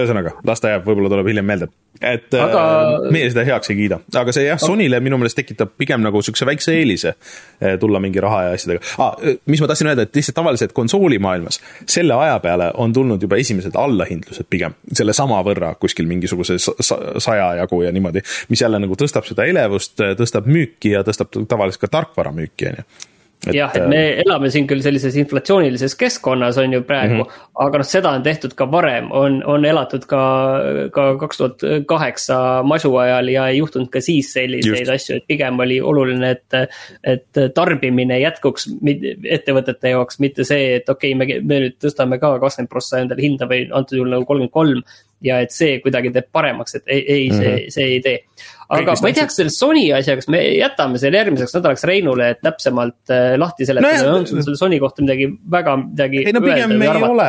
Ühesõnaga, las ta jääb, võib-olla tuleb hiljem meelde. Et aga... äh, meie seda heaks ei kiida, aga see jah, Sonyle minu meelest tekitab pigem nagu siukse väikse eelise äh, tulla mingi raha ja asjadega. Ah,. mis ma tahtsin öelda, et lihtsalt tavaliselt konsoolimaailmas selle aja peale on tulnud juba esimesed allahindlused pigem. Sellesama võrra kuskil mingisuguse saja jagu ja niimoodi, mis jälle nagu tõstab seda elevust, tõstab müüki ja tõstab tavaliselt ka tarkvara müüki, on ju jah, et me äh, elame siin küll sellises inflatsioonilises keskkonnas on ju praegu mm, -hmm. aga noh, seda on tehtud ka varem, on, on elatud ka, ka kaks tuhat kaheksa masu ajal ja ei juhtunud ka siis selliseid Just. asju, et pigem oli oluline, et. et tarbimine jätkuks ettevõtete jaoks, mitte see, et okei okay,, me, me nüüd tõstame ka kakskümmend prossa endale hinda või antud juhul nagu kolmkümmend kolm ja et see kuidagi teeb paremaks, et ei, ei, see -hmm. see ei tee. aga ma ei tea, kas selle Sony asja, kas me jätame selle järgmiseks nädalaks Reinule, et täpsemalt äh, lahti seletada no, on sul selle Sony kohta midagi väga midagi. ei no pigem ei arvata? ole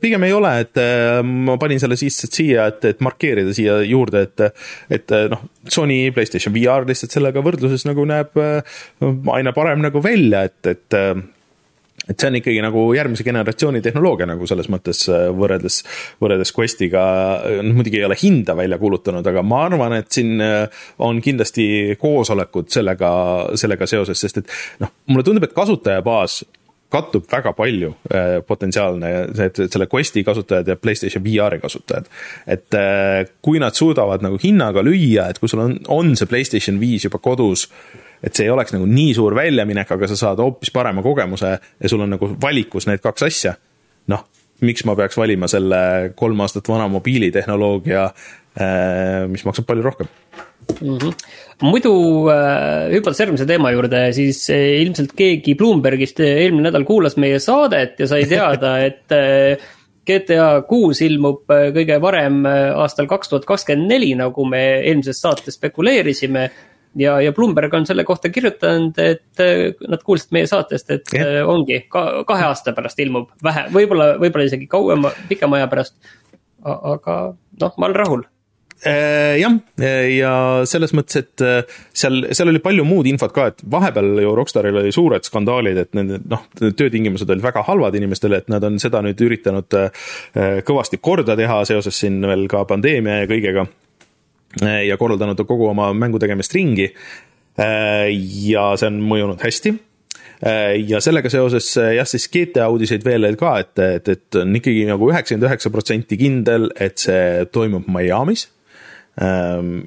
pigem ei ole, et äh, ma panin selle lihtsalt siia, et, et markeerida siia juurde, et, et äh, noh, Sony PlayStation VR lihtsalt sellega võrdluses nagu näeb aina parem nagu välja, et, et et see on ikkagi nagu järgmise generatsiooni tehnoloogia nagu selles mõttes äh, võrreldes, võrreldes Questiga, noh muidugi ei ole hinda välja kuulutanud, aga ma arvan, et siin äh, on kindlasti koosolekud sellega, sellega seoses, sest et noh, mulle tundub, et kasutajabaas kattub väga palju äh, potentsiaalne, et selle Questi kasutajad ja Playstation VR-i kasutajad. et äh, kui nad suudavad nagu hinnaga lüüa, et kui sul on, on see Playstation viis juba kodus äh,, et see ei oleks nagu nii suur väljaminek, aga sa saad hoopis parema kogemuse ja sul on nagu valikus need kaks asja. noh, miks ma peaks valima selle kolm aastat vana mobiilitehnoloogia, äh, mis maksab palju rohkem mm. -hmm. muidu äh, hüpates järgmise teema juurde, siis äh, ilmselt keegi Bloombergist eelmine nädal kuulas meie saadet ja sai teada, (laughs) et GTA kuus ilmub kõige varem aastal kaks tuhat kakskümmend neli, nagu me eelmises saates spekuleerisime ja, ja Bloomberg on selle kohta kirjutanud, et nad kuulsid meie saatest, et yeah. ongi ka, kahe aasta pärast ilmub vähe, võib-olla, võib-olla isegi kauema, pikema aja pärast. aga noh, ma olen rahul äh, jah, ja selles mõttes, et äh, seal, seal oli palju muud infot ka, et vahepeal ju Rockstaril oli suured skandaalid, et nende noh, töötingimused olid väga halvad inimestele, et nad on seda nüüd üritanud äh, kõvasti korda teha seoses siin veel ka pandeemia ja kõigega Äh, ja korraldanud kogu oma mängu tegemist ringi. Äh, ja see on mõjunud hästi äh, ja sellega seoses jah, siis GTA uudiseid veel ka, et, et, et on ikkagi nagu üheksakümmend üheksa protsenti kindel, et see toimub Miami's.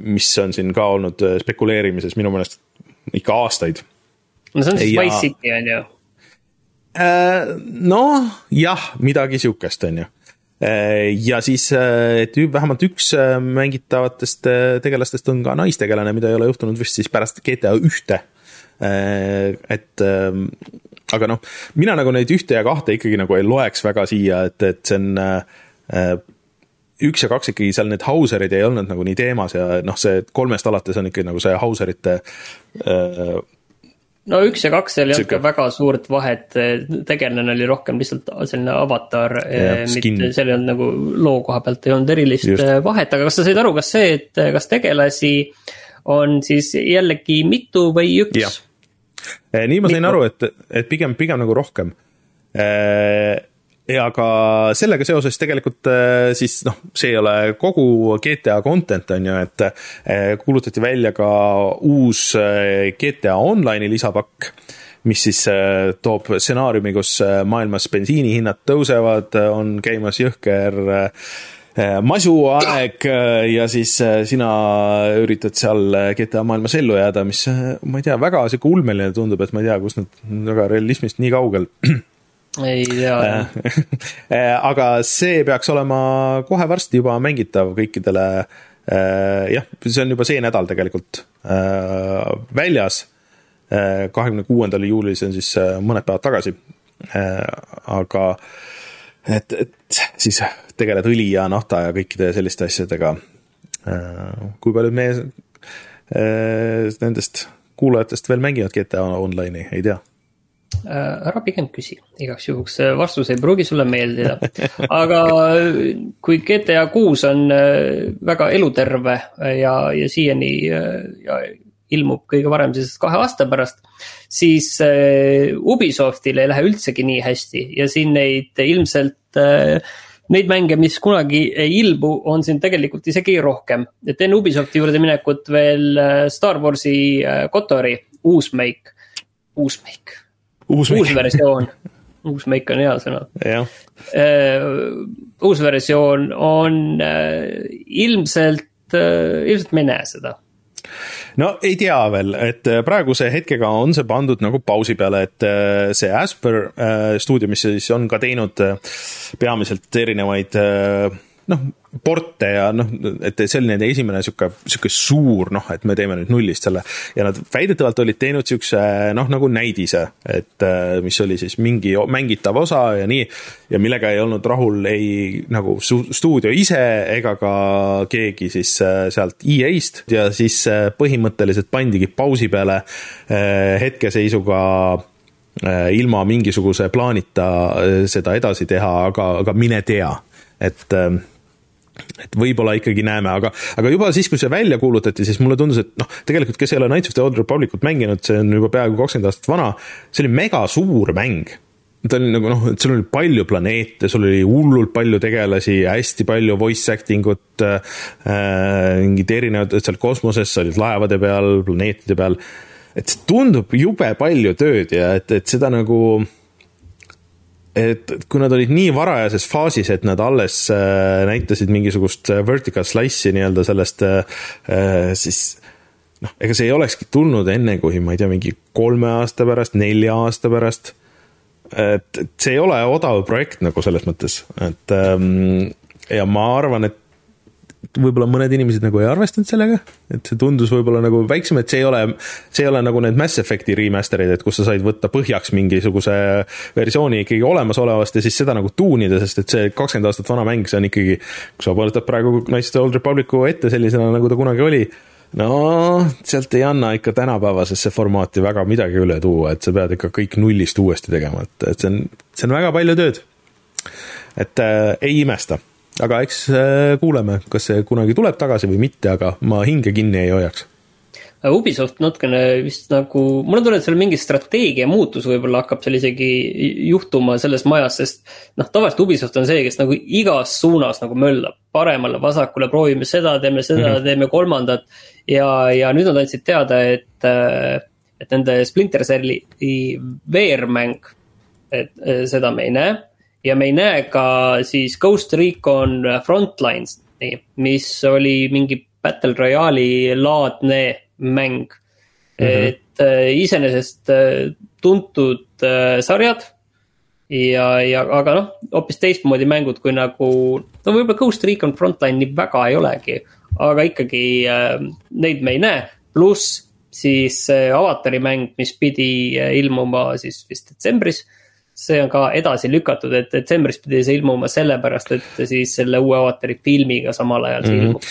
mis on siin ka olnud spekuleerimises minu meelest ikka aastaid. no see on siis ja... Wise City on ju? noh, jah, midagi sihukest on ju Äh, ja siis, äh, et vähemalt üks äh, mängitavatest tegelastest on ka naistegelane, mida ei ole juhtunud vist siis pärast GTA ühte. et ähm, aga noh, mina nagu neid ühte ja kahte ikkagi nagu ei loeks väga siia, et, et see on üks ja kaks ikkagi seal need Hauserid ei olnud nagu nii teemas ja noh, see kolmest alates on ikkagi nagu see Hauserite no üks ja kaks, seal ei olnud ka väga suurt vahet, tegelane oli rohkem lihtsalt selline avatar, eh, mitte seal ei olnud nagu loo koha pealt ei olnud erilist Just. Eh, vahet, aga kas sa said aru, kas see, et kas tegelasi on siis jällegi mitu või üks? Nii ma sain mitu. aru, et, et pigem, pigem nagu rohkem ja ka sellega seoses tegelikult äh, siis noh, see ei ole kogu GTA content on ju, et äh, kuulutati välja ka uus äh, GTA Online'i lisapakk mis siis toob stsenaariumi, kus maailmas bensiinihinnad tõusevad, on käimas jõhker masuaeg ja siis sina üritad seal GTA maailmas ellu jääda, mis ma ei tea, väga sihuke ulmeline tundub, et ma ei tea, kus nad väga realismist nii kaugel (clears throat) ei tea jah (laughs) äh, aga see peaks olema kohe varsti juba mängitav kõikidele. Äh, jah, see on juba see nädal tegelikult äh, väljas. kahekümne kuuendal juulil, see on siis mõned päevad tagasi. aga et, et siis tegeled õli ja nafta ja kõikide selliste asjadega. kui paljud meie nendest kuulajatest veel mängivad GTA Online'i, ei tea ära pigem küsi, igaks juhuks vastus ei pruugi sulle meeldida. (laughs) aga kui GTA kuus on väga eluterve ja, ja siiani ja ilmub kõige varem siis kahe aasta pärast. siis Ubisoftil ei lähe üldsegi nii hästi ja siin neid ilmselt neid mänge, mis kunagi ei ilmu, on siin tegelikult isegi rohkem. et enne Ubisofti juurde minekut veel Star Warsi Kotori uus make, uus make uus, uus versioon. Uus make on hea sõna. Uh, uus versioon on uh, ilmselt uh,, ilmselt me ei näe seda. No ei tea veel, et praeguse hetkega on see pandud nagu pausi peale, et see Asper stuudio, mis siis on ka teinud peamiselt erinevaid noh, porte ja noh, et see oli nende esimene sihuke, sihuke suur noh, et me teeme nüüd nullist selle. ja nad väidetavalt olid teinud siukse noh, nagu näidise, et mis oli siis mingi mängitav osa ja nii. ja millega ei olnud rahul ei nagu stuudio ise ega ka keegi siis sealt EA-st ja siis põhimõtteliselt pandigi pausi peale hetkeseisuga ilma mingisuguse plaanita seda edasi teha, aga, aga mine tea, et et võib-olla ikkagi näeme, aga, aga juba siis, kui see välja kuulutati, siis mulle tundus, et noh, tegelikult, kes ei ole Knights of the Old Republicut mänginud, see on juba peaaegu kakskümmend aastat vana, see oli mega suur mäng. ta oli nagu noh, et sul oli palju planeete, sul oli hullult palju tegelasi, hästi palju voice acting ut äh,, mingid erinevad, seal kosmoses, sa olid laevade peal, planeetide peal. et see tundub jube palju tööd ja et, et seda nagu et kui nad olid nii varajases faasis, et nad alles äh, näitasid mingisugust äh, vertical slice'i nii-öelda sellest äh,, siis noh, ega see ei olekski tulnud enne, kui ma ei tea, mingi kolme aasta pärast, nelja aasta pärast. et, et see ei ole odav projekt nagu selles mõttes, et ähm, ja ma arvan, et võib-olla mõned inimesed nagu ei arvestanud sellega, et see tundus võib-olla nagu väiksem, et see ei ole, see ei ole nagu need Mass Effect'i remaster'id, et kus sa said võtta põhjaks mingisuguse versiooni ikkagi olemasolevast ja siis seda nagu tuunida, sest et see kakskümmend aastat vana mäng, see on ikkagi, kui sa võtad praegu Knights of the Old Republic'u ette sellisena, nagu ta kunagi oli, no sealt ei anna ikka tänapäevasesse formaati väga midagi üle tuua, et sa pead ikka kõik nullist uuesti tegema, et, et see on, see on väga palju tööd. et äh, ei imesta aga eks äh, kuuleme, kas see kunagi tuleb tagasi või mitte, aga ma hinge kinni ei hoiaks. Ubisoft natukene vist nagu, mul on tunne, et seal mingi strateegia muutus võib-olla hakkab seal isegi juhtuma selles majas, sest noh, tavaliselt Ubisoft on see, kes nagu igas suunas nagu möllab. paremale, vasakule, proovime seda, teeme seda mm, -hmm. teeme kolmandat. ja, ja nüüd nad andsid teada, et, äh, et nende Splinter Celli VR-mäng, et seda me ei näe ja me ei näe ka siis Ghost Recon Frontlines, mis oli mingi Battle Royale'i laadne mäng mm. -hmm. et äh, iseenesest äh, tuntud äh, sarjad ja, ja aga noh, hoopis teistmoodi mängud kui nagu, no võib-olla Ghost Recon Frontline nii väga ei olegi, aga ikkagi neid me ei näe, pluss siis avatari mäng, mis pidi ilmuma siis vist detsembris äh, see on ka edasi lükatud, et detsembris pidi see ilmuma sellepärast, et siis selle uue avatari filmiga samal ajal see mm -hmm. ilmub.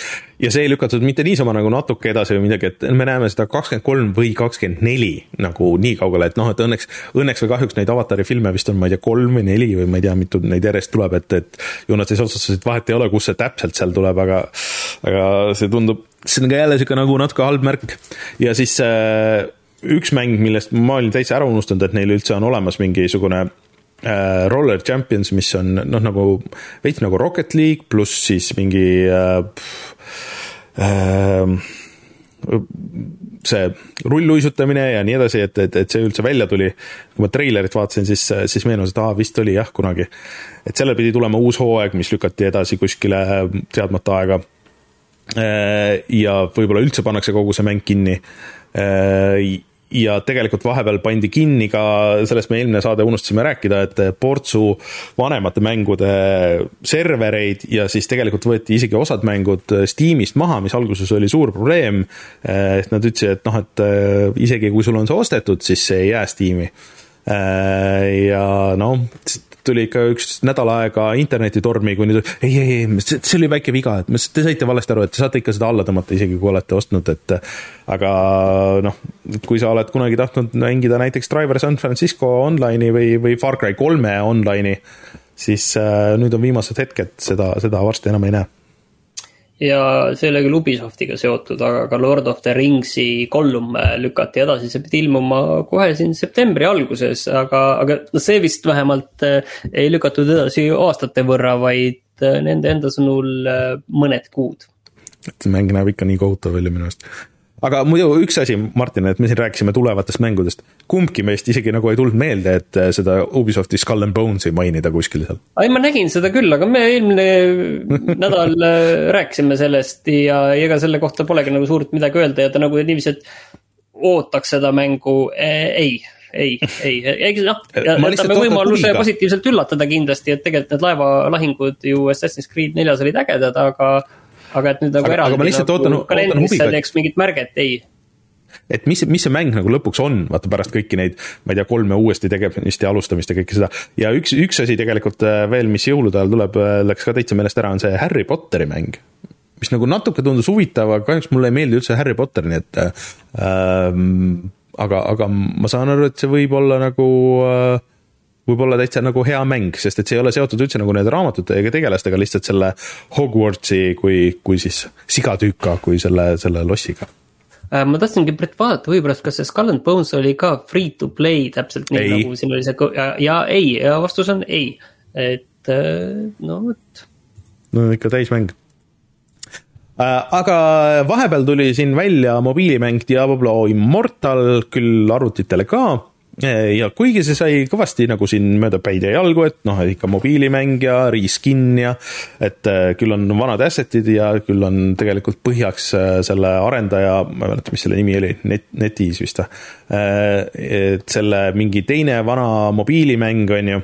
ja see ei lükatud mitte niisama nagu natuke edasi või midagi, et me näeme seda kakskümmend kolm või kakskümmend neli nagu nii kaugele, et noh, et õnneks, õnneks või kahjuks neid avatari filme vist on, ma ei tea, kolm või neli või ma ei tea, mitu neid järjest tuleb, et, et ju nad siis otsustasid, vahet ei ole, kus see täpselt seal tuleb, aga, aga see tundub, see on ka jälle niisugune nagu natuke halb märk ja siis äh, üks mäng, millest ma olin täitsa ära unustanud, et neil üldse on olemas mingisugune äh, Roller Champions, mis on noh, nagu veits nagu Rocket League pluss siis mingi äh, äh, see rulluisutamine ja nii edasi, et, et, et see üldse välja tuli. kui ma treilerit vaatasin, siis, siis meenus, et aa, vist oli jah, kunagi. et sellel pidi tulema uus hooaeg, mis lükati edasi kuskile teadmata aega. Äh, ja võib-olla üldse pannakse kogu see mäng kinni äh, ja tegelikult vahepeal pandi kinni ka, sellest me eelmine saade unustasime rääkida, et Portsu vanemate mängude servereid ja siis tegelikult võeti isegi osad mängud Steamist maha, mis alguses oli suur probleem. et nad ütlesid, et noh, et äh, isegi kui sul on see ostetud, siis see ei jää Steam'i. Äh, ja noh, tuli ikka üks nädal aega internetitormi, kuni ei, ei, ei, see oli väike viga, et te saite valesti aru, et te saate ikka seda alla tõmmata, isegi kui olete ostnud, et aga noh, kui sa oled kunagi tahtnud mängida näiteks Driver San Francisco online'i või, või Far Cry kolme online'i, siis äh, nüüd on viimased hetked, seda, seda varsti enam ei näe ja see ei ole küll Ubisoftiga seotud, aga ka Lord of the Ringsi kolm lükati edasi, see pidi ilmuma kohe siin septembri alguses, aga, aga see vist vähemalt äh, ei lükatud edasi aastate võrra, vaid äh, nende enda sõnul äh, mõned kuud. et see mäng näeb ikka nii kohutav välja minu arust aga muidu üks asi, Martin, et me siin rääkisime tulevatest mängudest. kumbki meist isegi nagu ei tulnud meelde, et äh, seda Ubisofti Skull and Bones'i mainida kuskil seal. ei, ma nägin seda küll, aga me eelmine (laughs) nädal äh, rääkisime sellest ja ega selle kohta polegi nagu suurt midagi öelda ja ta nagu niiviisi, et ootaks seda mängu, äh, ei ei, ei, ei noh, (laughs) jätame võimaluse positiivselt üllatada kindlasti, et tegelikult need laevalahingud ju Assassin's Creed neljas olid ägedad, aga aga et nüüd nagu eraldi nagu kalendrisse teeks mingit märget, ei et mis, mis see mäng nagu lõpuks on, vaata pärast kõiki neid, ma ei tea, kolme uuesti tegemist ja alustamist ja kõike seda. ja üks, üks asi tegelikult äh, veel, mis jõulude ajal tuleb, äh, läks ka täitsa meelest ära, on see Harry Potteri mäng. mis nagu natuke tundus huvitav, aga kahjuks mulle ei meeldi üldse Harry Potter, nii et äh, aga, aga ma saan aru, et see võib olla nagu äh, võib olla täitsa nagu hea mäng, sest et see ei ole seotud üldse nagu nende raamatute ega tegelastega, lihtsalt selle Hogwartsi kui, kui siis sigatüüka, kui selle, selle lossiga äh, ma tahtsingi Brett vaadata võib-olla, kas see Skull and Bones oli ka free to play täpselt nii ei. nagu siin oli see ja, ja ei ja vastus on ei, et äh, no vot. no ikka täismäng. Äh, aga vahepeal tuli siin välja mobiilimäng Diablo Immortal, küll arvutitele ka ja kuigi see sai kõvasti nagu siin mööda päid ja jalgu, et noh, ikka mobiilimäng ja reskin ja et äh, küll on vanad asset'id ja küll on tegelikult põhjaks äh, selle arendaja, ma ei mäleta, mis selle nimi oli, net, netis vist või? Äh, et selle mingi teine vana mobiilimäng, on ju.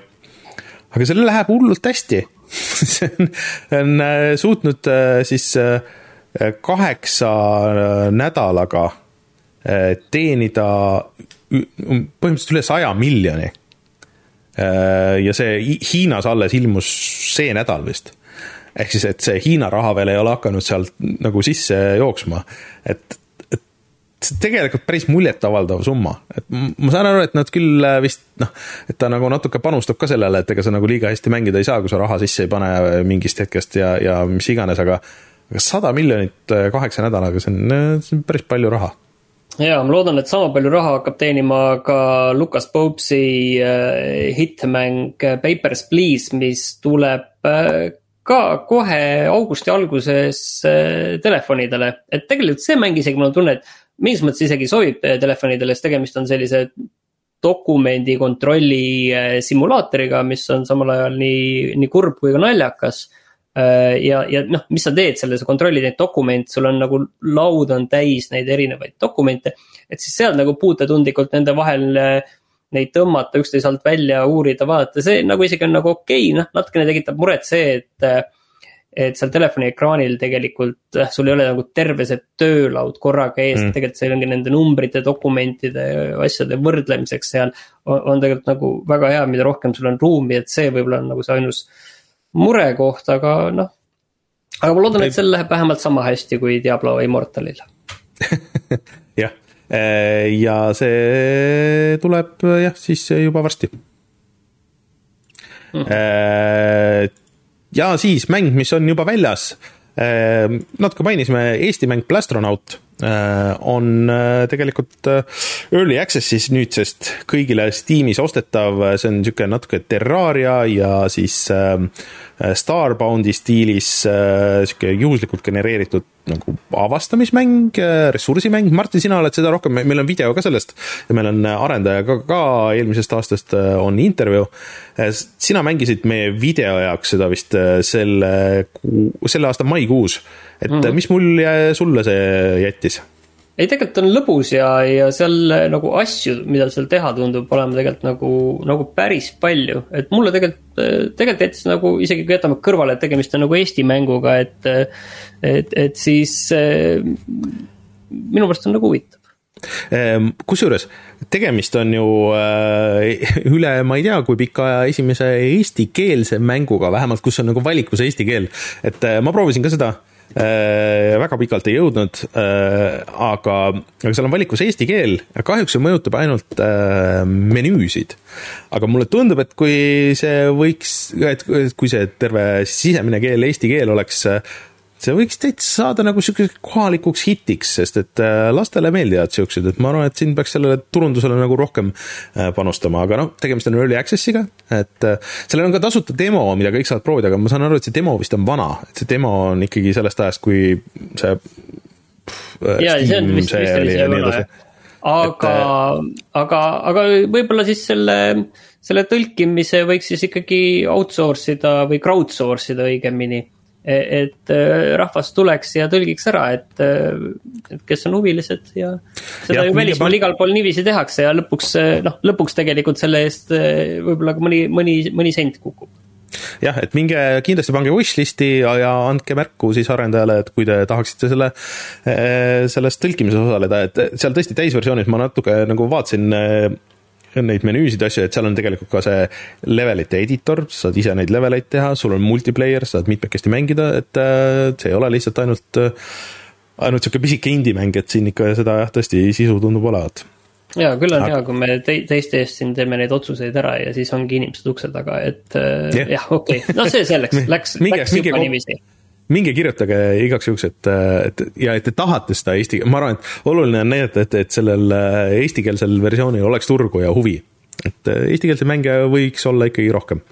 aga sellel läheb hullult hästi (laughs) see on, on suutnud siis kaheksa nädalaga teenida põhimõtteliselt üle saja miljoni. Äh, ja see Hiinas alles ilmus see nädal vist. ehk siis, et see Hiina raha veel ei ole hakanud sealt nagu sisse jooksma, et, see tegelikult päris muljetavaldav summa, et ma saan aru, et nad küll äh, vist noh, et ta nagu natuke panustab ka sellele, et ega sa nagu liiga hästi mängida ei saa, kui sa raha sisse ei pane mingist hetkest ja, ja mis iganes, aga aga sada miljonit äh, kaheksa nädalaga, see on, see on päris palju raha ja ma loodan, et sama palju raha hakkab teenima ka Lucas Popesi äh, hittmäng äh, Papers, Please, mis tuleb äh, ka kohe augusti alguses telefonidele. et tegelikult see mäng isegi, mul on tunne, et mingis mõttes isegi sobib telefonidele, sest tegemist on sellise dokumendi kontrolli simulaatoriga, mis on samal ajal nii, nii kurb kui ka naljakas ja, ja noh, mis sa teed selle, sa kontrollid neid dokumente, sul on nagu laud on täis neid erinevaid dokumente. et siis seal nagu puutetundlikult nende vahel äh, neid tõmmata üksteise alt välja, uurida, vaadata, see nagu isegi on nagu okei okay,, noh natukene tekitab muret see, et. Äh, et seal telefoni ekraanil tegelikult sul ei ole nagu terve see töölaud korraga ees mm., tegelikult see ongi nende numbrite, dokumentide, asjade võrdlemiseks seal. on tegelikult nagu väga hea, mida rohkem sul on ruumi, et see võib-olla on nagu see ainus murekoht, aga noh. aga ma loodan, et sel läheb vähemalt sama hästi kui Diablo Immortalil (laughs) jah, äh, ja see tuleb jah, siis juba varsti mm. -hmm. ja siis mäng, mis on juba väljas. Äh, natuke mainisime Eesti mäng Plastronaut on äh, tegelikult äh, early access'is nüüdsest kõigile Steamis ostetav, see on niisugune natuke Terraria ja siis Starbound'i stiilis niisugune juhuslikult genereeritud nagu avastamismäng, ressursimäng, Martin, sina oled seda rohkem, meil on video ka sellest ja meil on arendajaga ka eelmisest aastast on intervjuu. sina mängisid meie video jaoks seda vist selle kuu, selle aasta maikuus et mm -hmm. mis mulje sulle see jättis? Ei, tegelikult on lõbus ja, ja seal nagu asju, mida seal teha tundub olema tegelikult nagu, nagu päris palju. et mulle tegelikult, tegelikult jättis nagu isegi kui jätame kõrvale, et tegemist on nagu Eesti mänguga, et, et, et siis minu meelest on nagu huvitav Ehm, kusjuures tegemist on ju üle, ma ei tea, kui pika aja esimese eestikeelse mänguga, vähemalt kus on nagu valikus eesti keel. et ma proovisin ka seda väga pikalt ei jõudnud äh,, aga, aga seal on valikus eesti keel kahjuks see mõjutab ainult äh, menüüsid. aga mulle tundub, et kui see võiks, et kui see terve sisemine keel, eesti keel oleks see võiks täitsa saada nagu siukeseks kohalikuks hitiks, sest et äh, lastele meeldivad siuksed, et ma arvan, et siin peaks sellele turundusele nagu rohkem äh, panustama, aga noh, tegemist on early access'iga, et äh, sellel on ka tasuta demo, mida kõik saavad proovida, aga ma saan aru, et see demo vist on vana, et see demo on ikkagi sellest ajast, kui see. ja, see on vist, vist oli see vana jah aga et..., aga, aga võib-olla siis selle, selle tõlkimise võiks siis ikkagi outsource ida või crowdsource ida õigemini et äh, rahvas tuleks ja tõlgiks ära, et, et kes on huvilised ja seda ja, ju välismaal igal pool niiviisi tehakse ja lõpuks noh, lõpuks tegelikult selle eest võib-olla ka mõni, mõni, mõni sent kukub. Jah, et minge kindlasti pange wishlist'i ja, ja andke märku siis arendajale, et kui te tahaksite selle, selles tõlkimises osaleda, et seal tõesti täisversioonis ma natuke nagu vaatasin neid menüüsid asju, et seal on tegelikult ka see levelite editor, saad ise neid leveleid teha, sul on multiplayer, saad mitmekesti mängida, et äh, see ei ole lihtsalt ainult, äh, ainult sihuke pisike indie-mäng, et siin ikka seda jah, tõesti sisu tundub olevat ja küll on Aga... hea, kui me te teiste eest siin teeme neid otsuseid ära ja siis ongi inimesed ukse taga, et yeah. Äh, jah, okei okay., no see selleks, (laughs) läks, läks juba niiviisi minge kirjutage igaks juhuks, et, et ja et te tahate seda eesti, ma arvan, et oluline on näidata, et, et sellel äh, eestikeelsel versioonil oleks turgu ja huvi. et äh, eestikeelseid mänge võiks olla ikkagi rohkem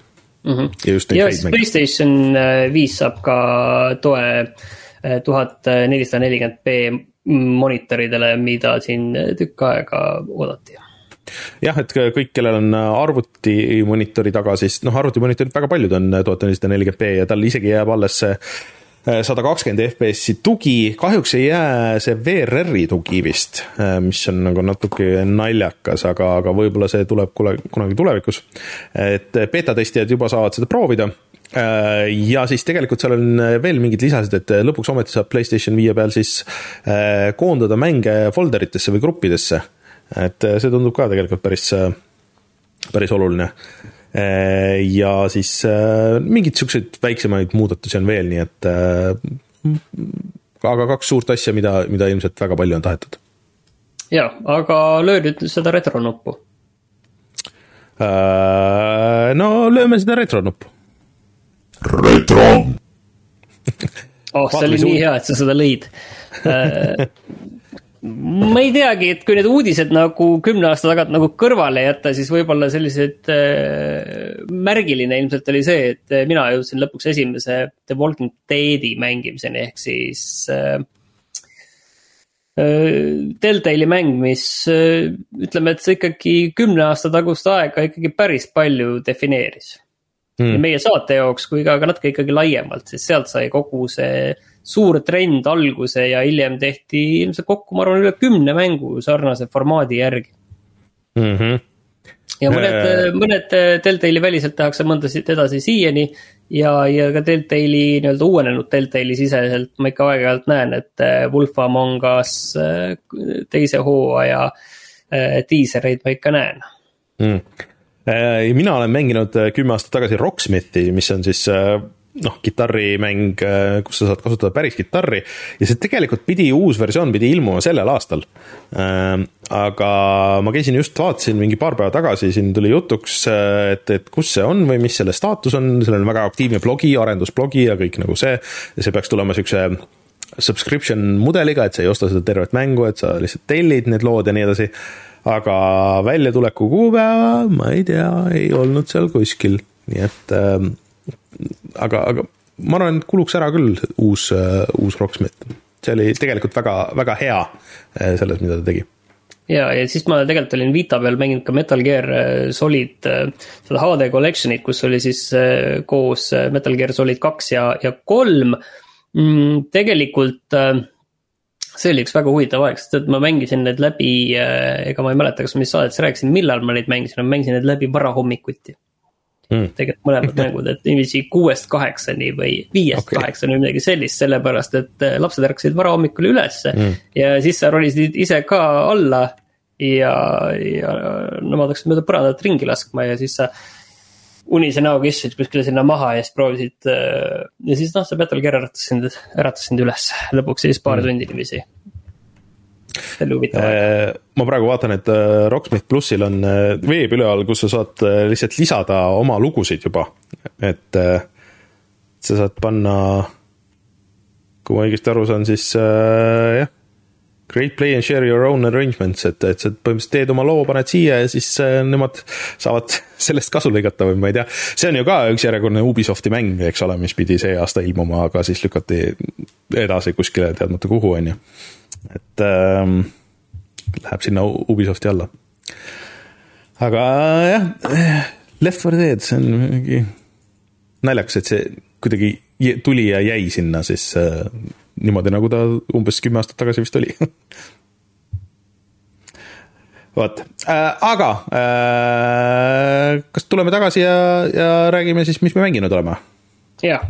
mm. -hmm. ja just neid häid mänge. PlayStation äh, viis saab ka toe tuhat nelisada nelikümmend B monitoridele, mida siin tükk aega oodati jah, et kõik, kellel on arvutimonitori taga, siis noh, arvutimonitorid väga paljud on tuhat nelisada nelikümmend B ja tal isegi jääb alles see sada kakskümmend FPS-i tugi, kahjuks ei jää see VRR-i tugi vist, äh, mis on nagu natuke naljakas, aga, aga võib-olla see tuleb kule, kunagi tulevikus. et beeta testijad juba saavad seda proovida äh, ja siis tegelikult seal on veel mingid lisasid, et lõpuks ometi saab Playstation viie peal siis äh, koondada mänge folderitesse või gruppidesse. et see tundub ka tegelikult päris, päris oluline Äh, ja siis äh, mingeid siukseid väiksemaid muudatusi on veel, nii et äh, aga kaks suurt asja, mida, mida ilmselt väga palju on tahetud. ja, aga löö nüüd seda retro nuppu. no lööme seda retro nuppu. retro oh, see oli nii hea, et sa seda lõid (laughs) ma ei teagi, et kui need uudised nagu kümne aasta tagant nagu kõrvale jätta, siis võib-olla sellised äh,. märgiline ilmselt oli see, et äh, mina jõudsin lõpuks esimese The Walking Deadi mängimiseni ehk siis äh,. äh Deltali mäng, mis äh, ütleme, et see ikkagi kümne aasta tagust aega ikkagi päris palju defineeris nii meie saate jaoks kui ka, ka natuke ikkagi laiemalt, sest sealt sai kogu see suur trend alguse ja hiljem tehti ilmselt kokku, ma arvan, üle kümne mängu sarnase formaadi järgi mm. -hmm. ja mõned äh..., mõned Deltali väliselt tehakse mõndasid edasi siiani ja, ja ka Deltali nii-öelda uuenenud Deltali siseselt ma ikka aeg-ajalt näen, et äh, Wolf Among Us äh, teise hooaja äh, diisereid ma ikka näen mm mina olen mänginud kümme aastat tagasi Rocksmithi, mis on siis noh, kitarrimäng, äh, kus sa saad kasutada päris kitarri ja see tegelikult pidi, uus versioon pidi ilmuma sellel aastal. Ähm, aga ma käisin just, vaatasin mingi paar päeva tagasi, siin tuli jutuks, äh, et, et kus see on või mis selle staatus on, sellel on väga aktiivne blogi, arendusblogi ja kõik nagu see, see peaks tulema niisuguse subscription mudeliga, et sa ei osta seda tervet mängu, et sa lihtsalt tellid need lood ja nii edasi. Aga väljatuleku kuupäeva, ma ei tea, ei olnud seal kuskil, nii et ähm, aga, aga ma arvan, et kuluks ära küll uus, uus Rocksmith. see oli tegelikult väga, väga hea eh, selles, mida ta tegi ja, ja siis ma tegelikult olin Vita peal mänginud ka Metal Gear eh, Solid, seda HD Collection'it, kus oli siis koos Metal Gear Solid kaks ja, ja kolm mm,. tegelikult see oli üks väga huvitav aeg, sest et ma mängisin need läbi, ega ma ei mäleta, kas ma mis saadetes rääkisin, millal ma neid mängisin, ma mängisin need läbi varahommikuti. Mm.. tegelikult mõlemad (laughs) mängud, et niiviisi kuuest kaheksani või viiest okay. kaheksani või midagi sellist, sellepärast et äh, lapsed ärkasid varahommikul ülesse mm.. ja siis sa ronisid ise ka alla ja, ja nemad hakkasid mööda põrandat ringi laskma ja siis sa unise näoga istusid kuskile sinna maha ja siis proovisid. Äh, ja siis noh, see Battle Gear äratas sind, äratas sind üles lõpuks siis paar mm. tundi niiviisi. see oli huvitav aeg. ma praegu vaatan, et äh, Rocksmith plussil on äh, veeb üleval, kus sa saad lihtsalt lisada oma lugusid juba, et sa saad panna. kui ma õigesti aru saan, siis jah Great play and share your own arrangements, et, et sa põhimõtteliselt teed oma loo, paned siia ja siis äh, nemad saavad (laughs) sellest kasu lõigata või ma ei tea. see on ju ka üks järjekordne Ubisofti mäng, eks ole, mis pidi see aasta ilmuma, aga siis lükati edasi kuskile teadmata kuhu, on ju. et ähm, läheb sinna Ubisofti alla. aga jah, Left 4 Dead, see on mingi naljakas, et see kuidagi tuli ja jäi sinna siis äh, niimoodi, nagu ta umbes kümme aastat tagasi vist oli vot äh,, aga äh, kas tuleme tagasi ja, ja räägime siis, mis me mänginud oleme? jah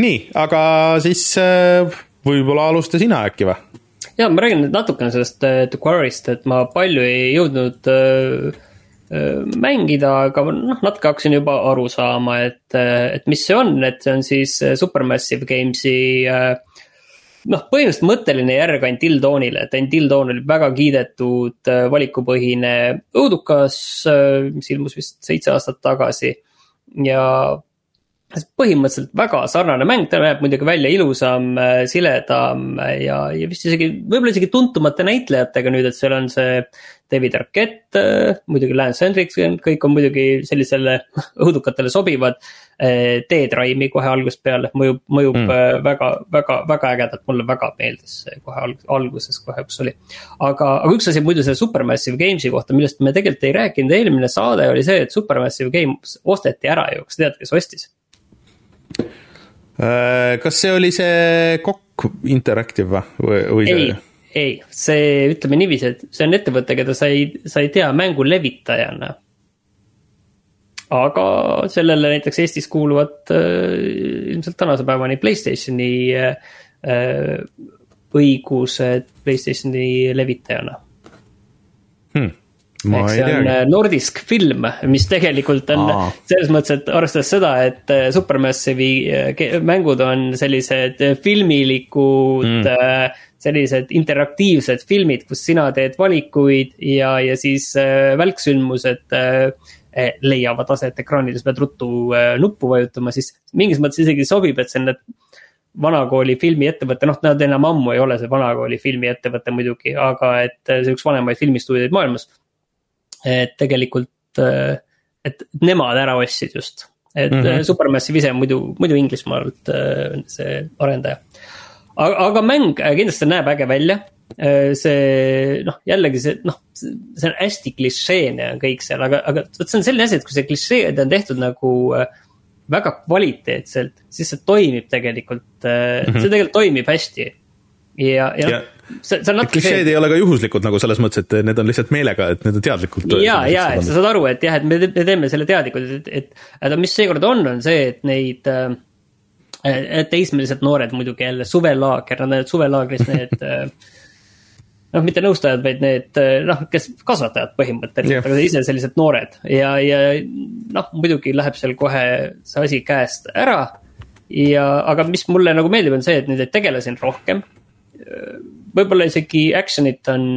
nii, aga siis äh, võib-olla alusta sina äkki või? ja ma räägin nüüd natukene sellest äh, The Quarry'st, et ma palju ei jõudnud äh, äh, mängida, aga noh, natuke hakkasin juba aru saama, et, äh, et mis see on, et see on siis Supermassive Games'i äh, noh, põhimõtteliselt mõtteline järg Until Dawnile, et Until Dawn oli väga kiidetud valikupõhine õudukas, mis ilmus vist seitse aastat tagasi. ja põhimõtteliselt väga sarnane mäng, ta näeb muidugi välja ilusam, äh, siledam ja, ja vist isegi, võib-olla isegi tuntumate näitlejatega nüüd, et seal on see David Arquette, äh, muidugi Lance Hendrickson, kõik on muidugi sellisele (laughs) õudukatele sobivad. Äh, Dead Rime'i kohe algusest peale mõjub, mõjub mm. väga, väga, väga ägedalt, mulle väga meeldis see kohe alguses kohe, kus oli. aga, aga üks asi muidu selle Supermassive Games'i kohta, millest me tegelikult ei rääkinud, eelmine saade oli see, et Supermassive Games osteti ära ju, kas tead, kes ostis? Äh, kas see oli see Kokk Interactive või, või ei, ei, see ütleme niiviisi, et see on ettevõte, keda sa ei, sa ei tea mängu levitajana. aga sellele näiteks Eestis kuuluvad äh, ilmselt tänase päevani Playstationi äh, õigused Playstationi levitajana. Hmm ehk see on äh, Nordisk film, mis tegelikult on Aa. selles mõttes, et arvestades seda, et äh, Supermassive'i äh, mängud on sellised filmilikud mm. sellised interaktiivsed filmid, kus sina teed valikuid ja, ja siis välksündmused leiavad aset ekraanil, sa pead ruttu nuppu vajutama, siis mingis mõttes isegi sobib, et see on need vanakooli filmiettevõte, noh, nad enam ammu ei ole see vanakooli filmiettevõte muidugi, aga et see üks vanemaid filmistuudioid maailmas et tegelikult, äh, et nemad ära ostsid just. et mm -hmm. Supermassive ise muidu, muidu Inglismaalt äh, see arendaja. aga, aga mäng kindlasti näeb äge välja. see noh, jällegi see noh, see on hästi klišeene on kõik seal, aga, aga vot see on selline asi, et kui see klišeed on tehtud nagu väga kvaliteetselt, siis see toimib tegelikult mm, -hmm. see tegelikult toimib hästi. ja, ja, ja see, see on natuke. klišeed ei ole ka juhuslikud nagu selles mõttes, et need on lihtsalt meelega, et need on teadlikult. ja, ja, et sa saad aru, et jah, et me, me teeme selle teadlikult, et, et, et mis seekord on, on see, et neid äh, teismelised noored muidugi jälle suvelaager, nad on need suvelaagris need äh, noh, mitte nõustajad, vaid need äh, noh, kes kasvatajad põhimõtteliselt yeah., aga ise sellised noored ja, ja noh, muidugi läheb seal kohe see asi käest ära. ja, aga mis mulle nagu meeldib, on see, et neid tegelasi on rohkem võib-olla isegi action'it on,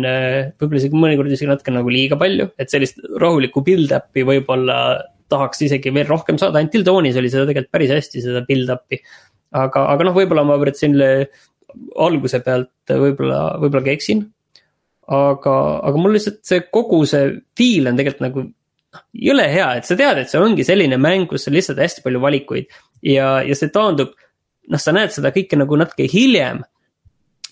võib-olla isegi mõnikord isegi natuke nagu liiga palju, et sellist rahulikku build-up'i võib-olla tahaks isegi veel rohkem saada, Until Dawnis oli seda tegelikult päris hästi, seda build-up'i. aga, aga noh, võib-olla ma võtsin alguse pealt võib-olla, võib-olla ka eksin. aga, aga mul lihtsalt see kogu see feel on tegelikult nagu noh, jõle hea, et sa tead, et see ongi selline mäng, kus on lihtsalt hästi palju valikuid. ja, ja see taandub, noh, sa näed seda kõike nagu natuke hiljem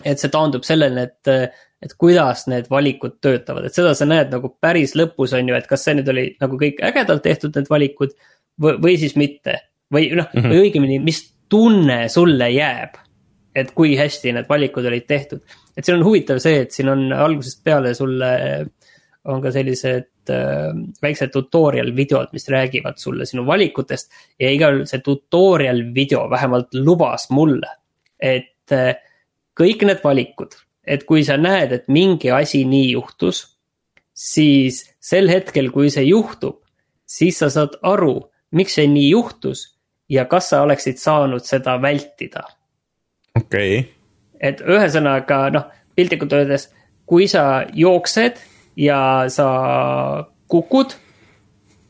et see taandub sellele, et, et kuidas need valikud töötavad, et seda sa näed nagu päris lõpus on ju, et kas see nüüd oli nagu kõik ägedalt tehtud, need valikud või, või siis mitte. või noh mm -hmm., või õigemini, mis tunne sulle jääb. et kui hästi need valikud olid tehtud, et siin on huvitav see, et siin on algusest peale sulle on ka sellised äh, väiksed tutorial videod, mis räägivad sulle sinu valikutest. ja igal see tutorial video vähemalt lubas mulle, et äh, kõik need valikud, et kui sa näed, et mingi asi nii juhtus. siis sel hetkel, kui see juhtub, siis sa saad aru, miks see nii juhtus ja kas sa oleksid saanud seda vältida. okei okay.. et ühesõnaga noh, piltlikult öeldes, kui sa jooksed ja sa kukud,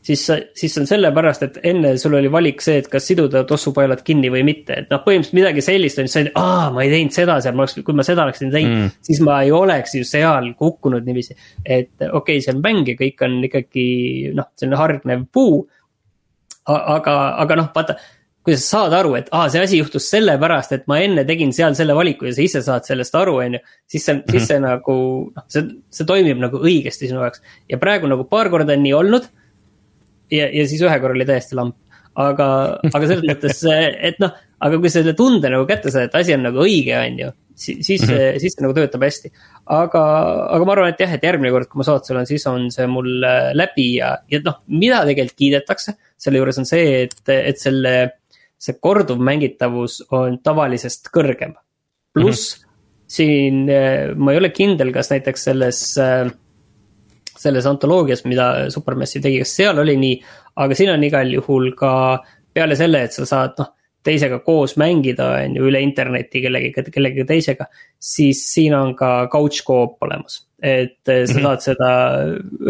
siis, siis on sellepärast, et enne sul oli valik see, et kas siduda tossupaelad kinni või mitte, et noh, põhimõtteliselt midagi sellist on, siis sa oled, aa, ma ei teinud seda seal, ma oleks, kui ma seda oleksin teinud mm., siis ma ei oleks ju seal kukkunud niiviisi. et okei okay,, see on mäng ja kõik on ikkagi noh, selline hargnev puu. aga, aga noh, vaata kui sa saad aru, et aa, see asi juhtus sellepärast, et ma enne tegin seal selle valiku ja sa ise saad sellest aru, on ju. siis see, siis see mhm. nagu, noh, see, see toimib nagu õigesti sinu jaoks ja praegu nagu paar korda on nii olnud. Ja, ja siis ühe korra oli täiesti lamp, aga, aga selles (laughs) mõttes, et noh, aga kui selle tunde nagu kätte saad, et asi on nagu õige, on ju siis, siis mm, -hmm. siis see nagu töötab hästi. aga, aga ma arvan, et jah, et järgmine kord, kui ma saatusel olen, siis on see mul äh, läbi ja, ja noh, mida tegelikult kiidetakse. selle juures on see, et, et selle see korduv mängitavus on tavalisest kõrgem. pluss mm -hmm. siin eh, ma ei ole kindel, kas näiteks selles, eh, selles antoloogias, mida Supermassive tegi, kas seal oli nii, aga siin on igal juhul ka peale selle, et sa saad noh teisega koos mängida, on ju, üle interneti kellegagi, kellegagi teisega. siis siin on ka couch co-op olemas, et eh, sa mhm. saad seda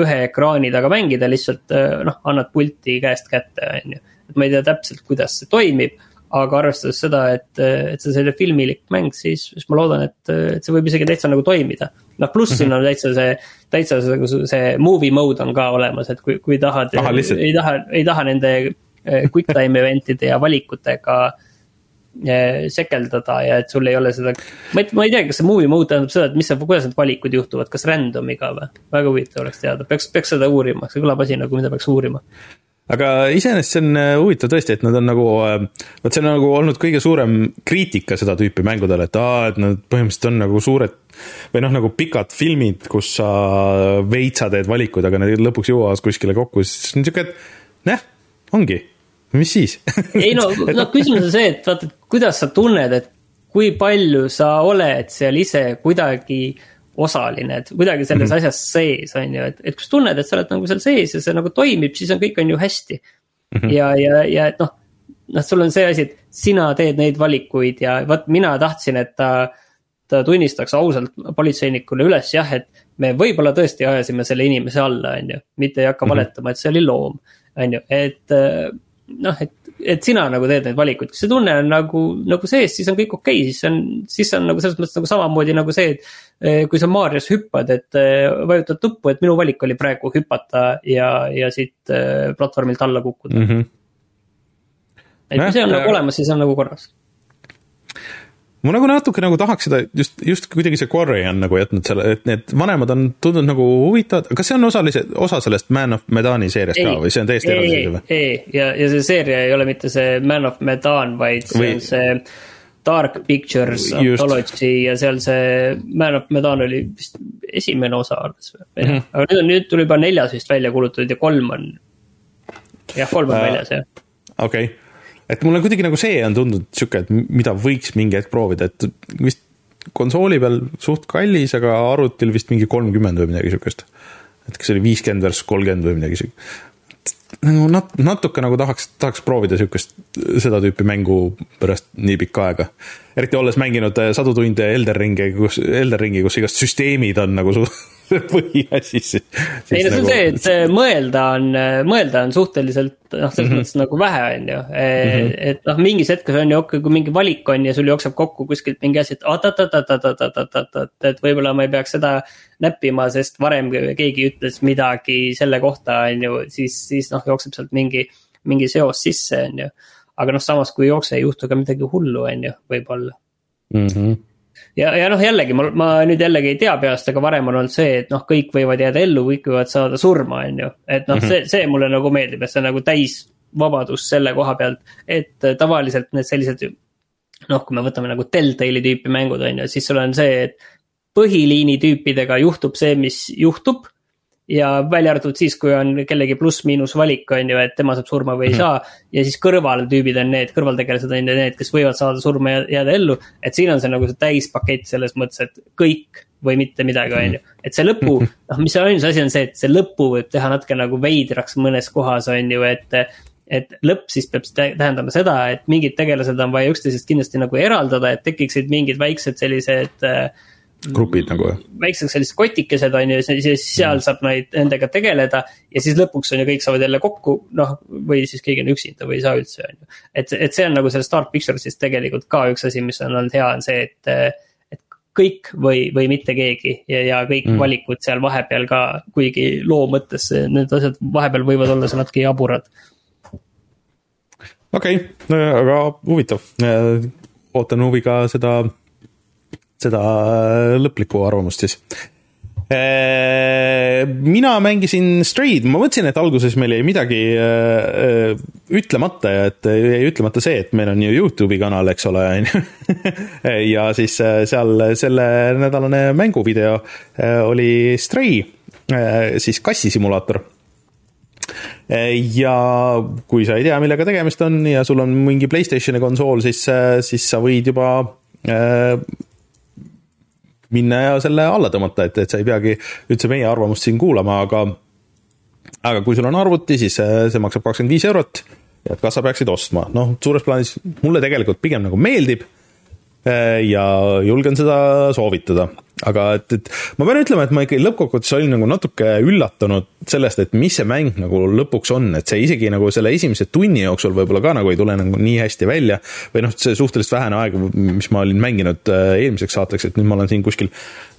ühe ekraani taga mängida, lihtsalt noh, annad pulti käest kätte, on ju ma ei tea täpselt, kuidas see toimib. Aga arvestades seda, et, et see on selline filmilik mäng, siis, siis ma loodan, et, et see võib isegi täitsa nagu toimida. noh, pluss mm -hmm. siin on täitsa see, täitsa see, see movie mode on ka olemas, et kui, kui tahad, ei taha, ei taha nende eh, quick time event'ide ja valikutega eh, sekeldada ja et sul ei ole seda, ma ei, ma ei tea, kas see movie mode tähendab seda, et mis see, kuidas need valikud juhtuvad, kas random'iga või? väga huvitav oleks teada, peaks, peaks seda uurima, see kõlab asi nagu, mida peaks uurima aga iseenesest see on äh, huvitav tõesti, et nad on nagu, äh, vot see on nagu olnud kõige suurem kriitika seda tüüpi mängudele, et aa, et nad põhimõtteliselt on nagu suured või noh, nagu pikad filmid, kus sa veitsa teed valikuid, aga need lõpuks jõuavad kuskile kokku, siis on niisugune, et näh, ongi, mis siis? (laughs) Ei no, no küsimus on see, et vaata, et kuidas sa tunned, et kui palju sa oled seal ise kuidagi äh, osaline, et kuidagi selles mm -hmm. asjas sees, on ju, et, et kui sa tunned, et sa oled nagu seal sees ja see nagu toimib, siis on kõik on ju hästi mm. -hmm. ja, ja, ja et noh, noh, sul on see asi, et sina teed neid valikuid ja vot mina tahtsin, et ta, ta tunnistaks ausalt politseinikule üles jah, et me võib-olla tõesti ajasime selle inimese alla, on ju, mitte ei hakka mm -hmm. valetama, et see oli loom, on ju, et noh, et, et sina nagu teed neid valikuid, kui see tunne on nagu, nagu sees, siis on kõik okei okay,, siis on, siis on nagu selles mõttes nagu samamoodi nagu see, et. Eh, kui sa Marios hüppad, et eh, vajutad nuppu, et minu valik oli praegu hüpata ja, ja siit eh, platvormilt alla kukkuda mm. -hmm. et kui see on nagu olemas, siis on nagu korras ma nagu natuke nagu tahaks seda just, just kuidagi see Quarry on nagu jätnud selle, et need vanemad on tundunud nagu huvitavad, kas see on osalise, osa sellest Man of Medani seeriast ka või see on täiesti eraldi asi või? ei, ja, ja see seeria ei ole mitte see Man of Medan, vaid see või... on see Dark Pictures Anthology ja seal see Man of Medan oli vist esimene osa alles või mm, -hmm. aga nüüd on, nüüd tuli juba neljas vist välja kuulutatud ja kolm on. jah, kolm on uh, väljas jah. okei okay et mulle kuidagi nagu see on tundunud sihuke, et mida võiks mingi hetk proovida, et vist konsooli peal suht kallis, aga arvutil vist mingi kolmkümmend või midagi sihukest. et kas see oli viiskümmend versus kolmkümmend või midagi siukest. nagu nat-, natuke nagu tahaks, tahaks proovida sihukest, seda tüüpi mängu pärast nii pikka aega. Eriti olles mänginud sadu tunde Elder Ringi, kus, Elder Ringi, kus igast süsteemid on nagu su-, (laughs) põhiasi siis. ei no see on nagu... see, et mõelda on, mõelda on suhteliselt noh, selles mm -hmm. mõttes nagu vähe, on ju. Mhm. et noh, mingis hetkes on ju okei kui mingi valik on ja sul jookseb kokku kuskilt mingi asi, et oot-oot-oot-oot-oot-oot-oot, et võib-olla ma ei peaks seda näppima, sest varem keegi ütles midagi selle kohta, on ju, siis, siis noh, jookseb sealt mingi, mingi seos sisse, on ju. Aga noh, samas kui jookse, ei juhtu ka midagi hullu, on ju, võib-olla mm. -hmm ja, ja noh, jällegi ma, ma nüüd jällegi ei tea peast, aga varem on olnud see, et noh, kõik võivad jääda ellu, kõik võivad saada surma, on ju. et noh mm -hmm., see, see mulle nagu meeldib, et see on nagu täis vabadust selle koha pealt, et äh, tavaliselt need sellised. noh, kui me võtame nagu Telltale'i tüüpi mängud on ju, siis sul on see, et põhiliini tüüpidega juhtub see, mis juhtub ja välja arvatud siis, kui on kellegi pluss-miinus valik, on ju, et tema saab surma või ei mm -hmm. saa. ja siis kõrvaltüübid on need, kõrvaltegelased on need, kes võivad saada surma ja jääda ellu. et siin on see nagu see täispakett selles mõttes, et kõik või mitte midagi, on ju. et see lõpu, noh, mis see ainus asi on see, et see lõpu võib teha natuke nagu veidraks mõnes kohas, on ju, et et lõpp siis peab tähendama seda, et mingid tegelased on vaja üksteisest kindlasti nagu eraldada, et tekiksid mingid väiksed sellised äh, grupid nagu. väiksed sellised kotikesed on ju, siis seal mm. saab neid, nendega tegeleda. ja siis lõpuks on ju kõik saavad jälle kokku, noh, või siis keegi on üksinda või ei saa üldse, on ju. et, et see on nagu selles Dark Pictures'is tegelikult ka üks asi, mis on olnud hea, on see, et. et kõik või, või mitte keegi ja, ja kõik mm. valikud seal vahepeal ka, kuigi loo mõttes need asjad vahepeal võivad olla seal natuke jaburad. okei okay,, aga huvitav, ootan huviga seda seda äh, lõplikku arvamust siis. Äh, mina mängisin Stray'd, ma mõtlesin, et alguses meil jäi midagi äh, ütlemata ja et jäi ütlemata see, et meil on ju Youtube'i kanal, eks ole, on ju. (laughs) ja siis seal selle nädalane mänguvideo oli Stray, siis kassisimulaator ja kui sa ei tea, millega tegemist on ja sul on mingi Playstationi konsool, siis, siis sa võid juba minna ja selle alla tõmmata, et, et sa ei peagi üldse meie arvamust siin kuulama, aga aga kui sul on arvuti, siis see, see maksab kakskümmend viis eurot ja kas sa peaksid ostma, noh, suures plaanis mulle tegelikult pigem nagu meeldib Äh, ja julgen seda soovitada. Aga et, et ma pean ütlema, et ma ikkagi lõppkokkuvõttes olin nagu natuke üllatunud sellest, et mis see mäng nagu lõpuks on, et see isegi nagu selle esimese tunni jooksul võib-olla ka nagu ei tule nagu nii hästi välja. või noh, see suhteliselt vähene aeg, mis ma olin mänginud äh, eelmiseks saateks, et nüüd ma olen siin kuskil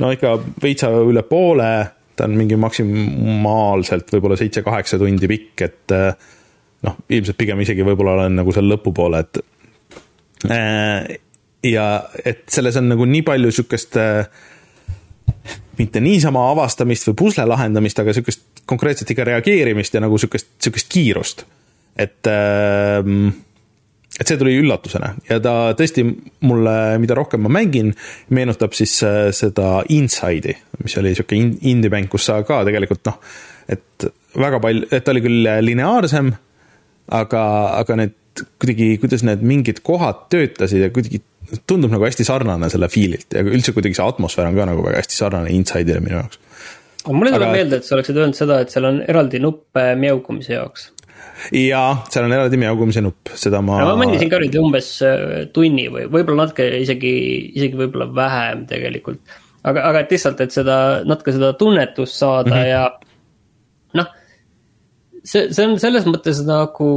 no ikka veitsa üle poole ta on mingi maksimaalselt võib-olla seitse-kaheksa tundi pikk, et äh, noh, ilmselt pigem isegi võib-olla olen nagu seal lõpupoole, et ja et selles on nagu nii palju sihukest äh, mitte niisama avastamist või pusle lahendamist, aga sihukest konkreetselt ikka reageerimist ja nagu sihukest, sihukest kiirust. et, ähm, et see tuli üllatusena ja ta tõesti mulle, mida rohkem ma mängin, meenutab siis äh, seda Inside'i, mis oli sihuke indie-mäng, kus sa ka tegelikult noh, et väga palju, et ta oli küll lineaarsem, aga, aga need kuidagi, kuidas need mingid kohad töötasid ja kuidagi tundub nagu hästi sarnane selle feel'ilt ja üldse kuidagi see atmosfäär on ka nagu väga hästi sarnane Inside'ile minu jaoks. mulle tuleb Aga... meelde, et sa oleksid öelnud seda, et seal on eraldi nupp mjaugumise jaoks. jaa, seal on eraldi mjaugumise nupp, seda ma. ma mängisin ka nüüd umbes äh, tunni või võib-olla natuke isegi, isegi võib-olla vähem tegelikult. aga, aga et lihtsalt, et seda natuke seda tunnetust saada mm -hmm. ja see, see on selles mõttes nagu,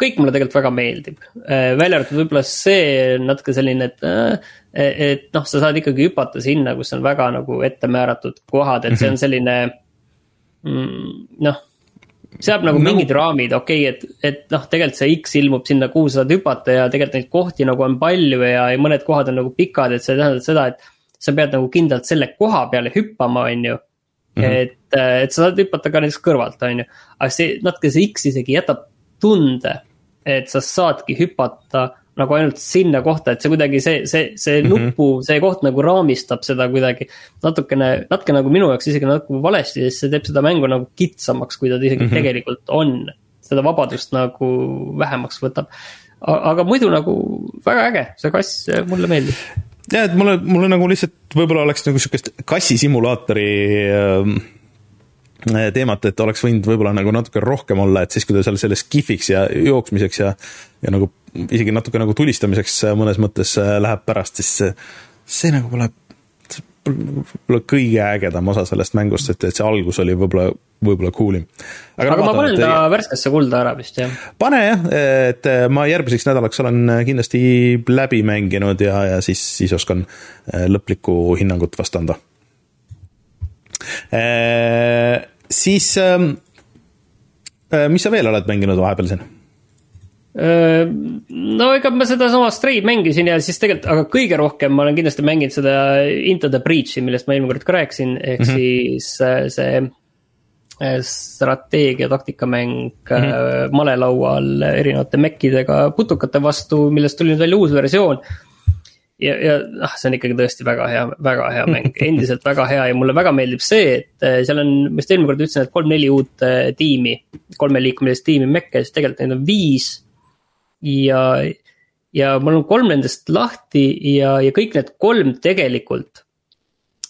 kõik mulle tegelikult väga meeldib. Välja arvatud võib-olla see natuke selline, et, äh, et noh, sa saad ikkagi hüpata sinna, kus on väga nagu ette määratud kohad, et see on mhm. selline mm, noh seab nagu no. mingid raamid, okei okay,, et, et noh, tegelikult see X ilmub sinna, kuhu sa saad hüpata ja tegelikult neid kohti nagu on palju ja, ja mõned kohad on nagu pikad, et see tähendab seda, et. sa pead nagu kindlalt selle koha peale hüppama, on ju mm. Et, äh, et sa saad hüpata ka näiteks kõrvalt, on ju. aga see natuke see X isegi jätab tunde, et sa saadki hüpata nagu ainult sinna kohta, et see kuidagi see, see, see mm -hmm. nupu, see koht nagu raamistab seda kuidagi. natukene, natuke nagu minu jaoks isegi natuke valesti, sest see teeb seda mängu nagu kitsamaks, kui ta isegi mm -hmm. tegelikult on. seda vabadust nagu vähemaks võtab. aga muidu nagu väga äge, see kass mulle meeldib jah, et mulle, mulle nagu lihtsalt võib-olla oleks nagu sihukest kassisimulaatori äh, teemat, et oleks võinud võib-olla nagu natuke rohkem olla, et siis, kui ta seal selles kihviks ja jooksmiseks ja, ja nagu isegi natuke nagu tulistamiseks mõnes mõttes äh, läheb pärast, siis see, see nagu pole võib-olla kõige ägedam osa sellest mängust, et, et see algus oli võib-olla, võib-olla cool im. aga, aga ma panen ta et... värskesse kulda ära vist, jah. pane jah, et ma järgmiseks nädalaks olen kindlasti läbi mänginud ja, ja siis, siis oskan äh, lõplikku hinnangut vast anda. Siis, ähm, äh, mis sa veel oled mänginud vahepeal siin? no ega ma sedasama Stray mängisin ja siis tegelikult, aga kõige rohkem ma olen kindlasti mänginud seda Into the Breach'i, millest ma eelmine kord ka rääkisin, ehk mm -hmm. siis äh, see. strateegia, taktikamäng mm -hmm. malelaual erinevate mekkidega putukate vastu, millest tuli nüüd välja uus versioon ja, ja noh, see on ikkagi tõesti väga hea, väga hea mäng, (laughs) endiselt väga hea ja mulle väga meeldib see, et äh, seal on, ma just eelmine kord ütlesin, et kolm-neli uut äh, tiimi, kolmeliikmelist tiimi mekke, siis tegelikult neid on viis. ja, ja mul on kolm nendest lahti ja, ja kõik need kolm tegelikult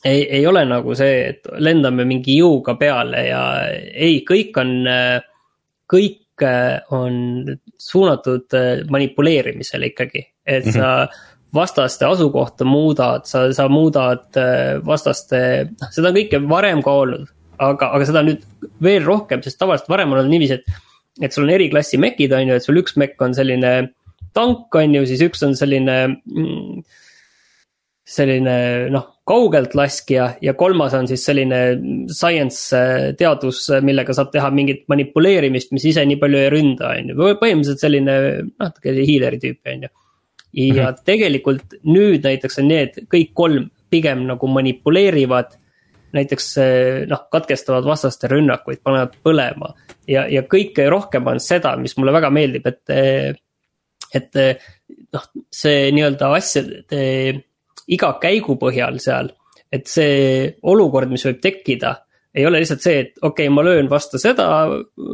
ei, ei ole nagu see, et lendame mingi jõuga peale ja ei, kõik on, äh, kõik on suunatud manipuleerimisele ikkagi, et sa mm -hmm vastaste asukohta muudad, sa, sa muudad äh, vastaste, noh seda on kõike varem ka olnud. aga, aga seda nüüd veel rohkem, sest tavaliselt varem on olnud niiviisi, et, et sul on eri klassi mekid, on ju, et sul üks mekk on selline tank, on ju, siis üks on selline mm, selline noh, kaugelt laskja ja kolmas on siis selline science äh, teadus, millega saab teha mingit manipuleerimist, mis ise nii palju ei ründa, on ju, põhimõtteliselt selline natuke hiileri tüüpi, on ju ja -hmm. tegelikult nüüd näiteks on need kõik kolm pigem nagu manipuleerivad. näiteks noh, katkestavad vastaste rünnakuid, panevad põlema ja, ja kõike rohkem on seda, mis mulle väga meeldib, et. et noh, see nii-öelda asjade iga käigu põhjal seal, et see olukord, mis võib tekkida ei ole lihtsalt see, et okei okay,, ma löön vastu seda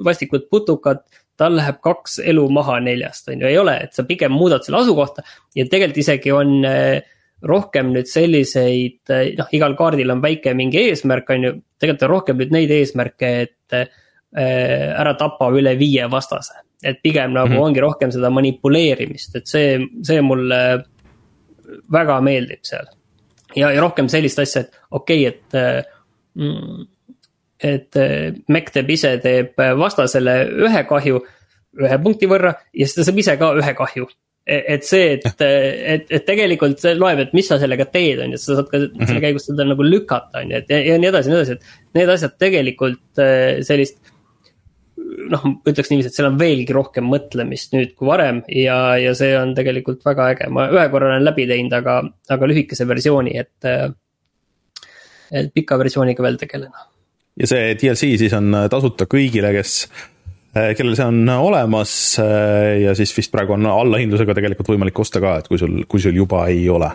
vastikut putukat, tal läheb kaks elu maha neljast, on ju, ei ole, et sa pigem muudad selle asukohta. ja tegelikult isegi on eh, rohkem nüüd selliseid, eh, noh, igal kaardil on väike mingi eesmärk, on ju. tegelikult on rohkem nüüd neid eesmärke, et äh, ära tapa üle viie vastase. et pigem nagu mm -hmm. ongi rohkem seda manipuleerimist, et see, see mulle väga meeldib seal. ja, ja rohkem sellist asja, et okei okay,, et äh, et äh, Mac teeb ise, teeb äh, vastasele ühe kahju ühe punkti võrra ja siis ta saab ise ka ühe kahju. E-, et see, et, et, et tegelikult see loeb, et mis sa sellega teed, on ju, et sa saad ka mm -hmm. selle käigus seda nagu lükata, on ju, et ja, ja nii edasi ja nii edasi, et need asjad tegelikult äh, sellist noh, ütleks niiviisi, et seal on veelgi rohkem mõtlemist nüüd kui varem ja, ja see on tegelikult väga äge, ma ühe korra olen läbi teinud, aga, aga lühikese versiooni, et. et pika versiooniga veel tegelen ja see DLC siis on tasuta kõigile, kes, äh, kellel see on olemas äh, ja siis vist praegu on allahindlusega tegelikult võimalik osta ka, et kui sul, kui sul juba ei ole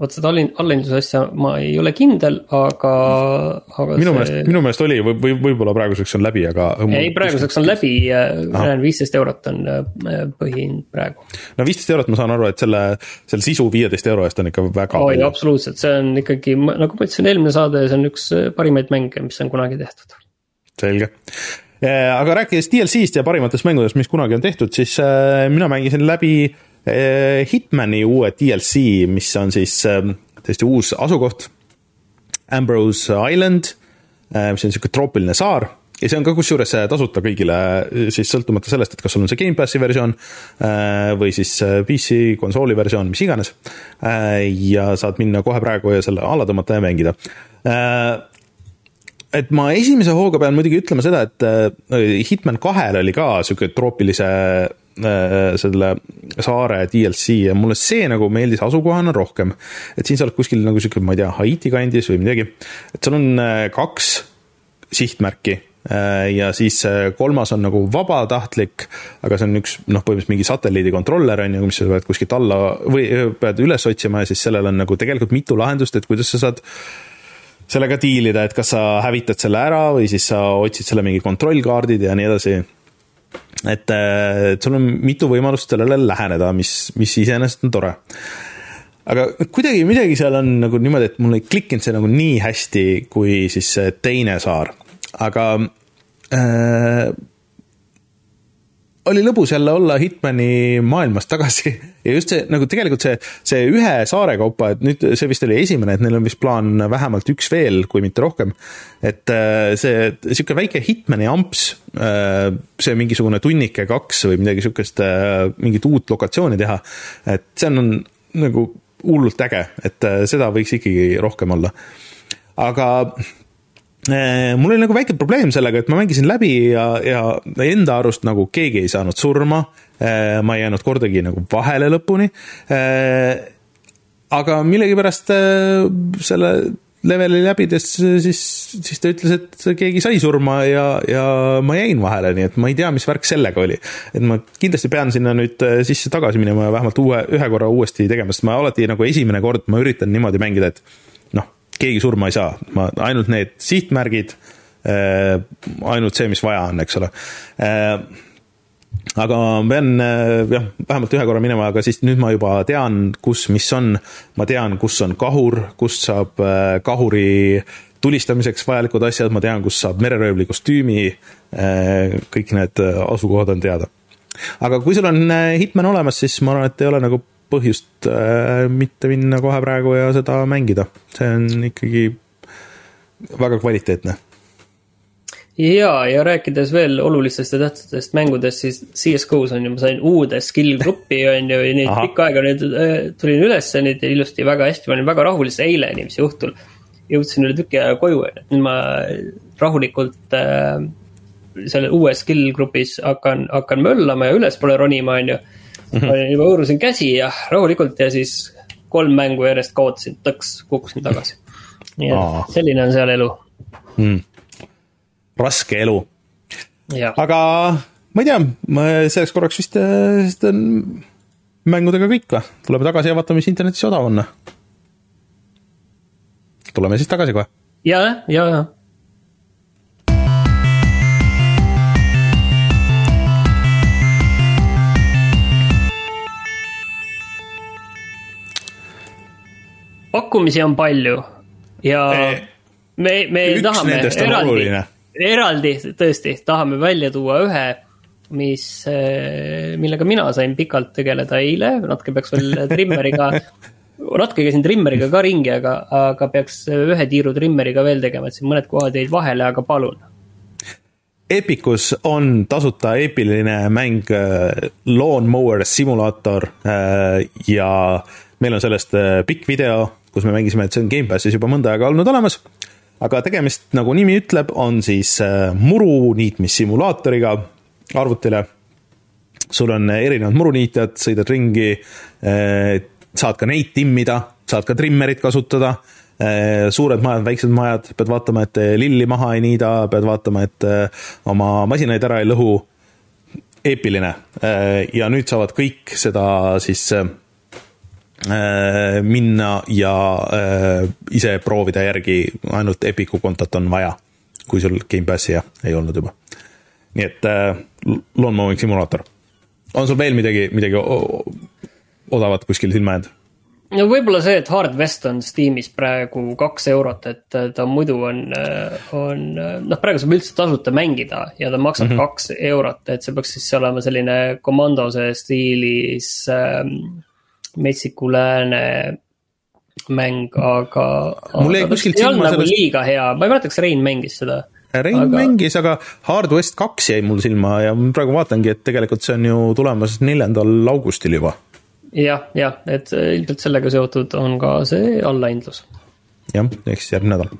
vot seda allahindluse asja ma ei ole kindel, aga, aga minu see... meelest, minu meelest oli või, või võib-olla praeguseks on läbi, aga. ei, praeguseks on läbi, viisteist eurot on äh, põhihind praegu. no viisteist eurot, ma saan aru, et selle, selle sisu viieteist euro eest on ikka väga palju. absoluutselt, see on ikkagi, nagu ma ütlesin, eelmine saade, see on üks äh, parimaid mänge, mis on kunagi tehtud. selge äh, aga rääkides DLC-st ja parimatest mängudest, mis kunagi on tehtud, siis mina mängisin läbi Eh, Hitmani uue DLC, mis on siis ehm, täiesti uus asukoht. Ambrose Island, eh, mis on niisugune troopiline saar ja see on ka kusjuures eh, tasuta kõigile, siis sõltumata sellest, et kas sul on see Gamepassi versioon või siis PC konsooli versioon, mis iganes. ja saad minna kohe praegu ja selle alla tõmmata ja mängida. et ma esimese hooga pean muidugi ütlema seda, et Hitman kahel oli ka sihuke troopilise Äh, selle saare DLC ja mulle see nagu meeldis asukohana rohkem. et siin sa oled kuskil nagu sihuke, ma ei tea, Haiti kandis või midagi. et sul on äh, kaks sihtmärki äh, ja siis kolmas on nagu vabatahtlik, aga see on üks noh, põhimõtteliselt mingi satelliidikontroller on ju, mis sa pead kuskilt alla või pead üles otsima ja siis sellel on nagu tegelikult mitu lahendust, et kuidas sa saad sellega diilida, et kas sa hävitad selle ära või siis sa otsid selle mingi kontrollkaardid ja nii edasi et, äh, et sul on mitu võimalust sellele läheneda, mis, mis iseenesest on tore. aga kuidagi midagi seal on nagu niimoodi, et mul ei klikkinud see nagu nii hästi kui siis teine saar, aga äh, oli lõbus jälle olla Hitmani maailmas tagasi ja just see nagu tegelikult see, see ühe saare kaupa, et nüüd see vist oli esimene, et neil on vist plaan vähemalt üks veel, kui mitte rohkem. et äh, see sihuke väike Hitmani amps, äh, see mingisugune tunnike kaks või midagi sihukest, äh, mingit uut lokatsiooni teha. et see on nagu hullult äge, et seda võiks ikkagi rohkem olla. aga mul oli nagu väike probleem sellega, et ma mängisin läbi ja, ja enda arust nagu keegi ei saanud surma. Äh, ma ei jäänud kordagi nagu vahele lõpuni. Äh, aga millegipärast selle leveli läbides siis, siis ta ütles, et keegi sai surma ja, ja ma jäin vahele, nii et ma ei tea, mis värk sellega oli. et ma kindlasti pean sinna nüüd sisse tagasi minema ja vähemalt uue, ühe korra uuesti tegema, sest ma alati nagu esimene kord ma üritan niimoodi mängida, et keegi surma ei saa, ma ainult need sihtmärgid, ainult see, mis vaja on, eks ole aga ma pean äh, jah, vähemalt ühe korra minema, aga siis nüüd ma juba tean, kus, mis on. ma tean, kus on kahur, kust saab äh, kahuri tulistamiseks vajalikud asjad, ma tean, kus saab mereröövli kostüümi. Äh, kõik need asukohad on teada. aga kui sul on Hitman olemas, siis ma arvan, et ei ole nagu põhjust mitte minna kohe praegu ja seda mängida, see on ikkagi väga kvaliteetne ja, ja rääkides veel olulistest ja tähtsatest mängudest, siis CS-GO-s on ju, ma sain uude skill gruppi on ju, ja neid pikka aega nüüd äh, tulin ülesse nüüd ilusti väga hästi, ma olin väga rahul, siis eile niiviisi õhtul. jõudsin üle tüki aja koju, et nüüd ma rahulikult äh, selle uues skill grupis hakkan, hakkan möllama ja ülespoole ronima, on ju. Mhm. juba hõõrusin käsi ja rahulikult ja siis kolm mängu järjest kaotasin, tõks, kukkusin tagasi. nii et selline on seal elu mm raske elu. aga ma ei tea, selleks korraks vist, vist on mängudega kõik või? tuleme tagasi ja vaatame, mis internetis odav on. tuleme siis tagasi kohe. ja, ja, ja pakkumisi on palju ja me, me tahame eraldi, eraldi tõesti tahame välja tuua ühe, mis, millega mina sain pikalt tegeleda eile, natuke peaks veel (laughs) trimmeriga natuke käisin trimmeriga ka ringi, aga, aga peaks ühe tiiru trimmeriga veel tegema, et siin mõned kohad jäid vahele, aga palun. Epicus on tasuta eepiline mäng eh, Lawnmower Simulator ja meil on sellest pikk video, kus me mängisime, et see on Gamepassis juba mõnda aega olnud olemas aga tegemist, nagu nimi ütleb, on siis äh, muru niitmissimulaatoriga arvutile. sul on erinevad muruniitjad, sõidad ringi, äh, saad ka neid timmida, saad ka trimmerit kasutada äh, suured majad, väiksed majad, pead vaatama, et lilli maha ei niida, pead vaatama, et oma masinaid ära ei lõhu. eepiline ja nüüd saavad kõik seda siis minna ja äh, ise proovida järgi, ainult Epiku kontot on vaja, kui sul Gamepassi ei olnud juba. nii et äh, lawn mowing simulaator. on sul veel midagi, midagi odavat kuskil silma jäänud? no võib-olla see, et Hard West on Steamis praegu kaks eurot, et ta muidu on, on noh, praegu saab üldse tasuta mängida ja ta maksab mm -hmm. kaks eurot, et see peaks siis olema selline komandose stiilis ähm, metsiku lääne mäng, aga. mul jäi kuskilt silma nagu sellest. liiga hea, ma ei mäleta, kas Rein mängis seda. Rein aga... mängis, aga Hard West kaks jäi mul silma ja ma praegu vaatangi, et tegelikult see on ju tulemas neljandal augustil juba ja,. jah, jah, et ilmselt sellega seotud on ka see allahindlus. jah, siis järgmine nädal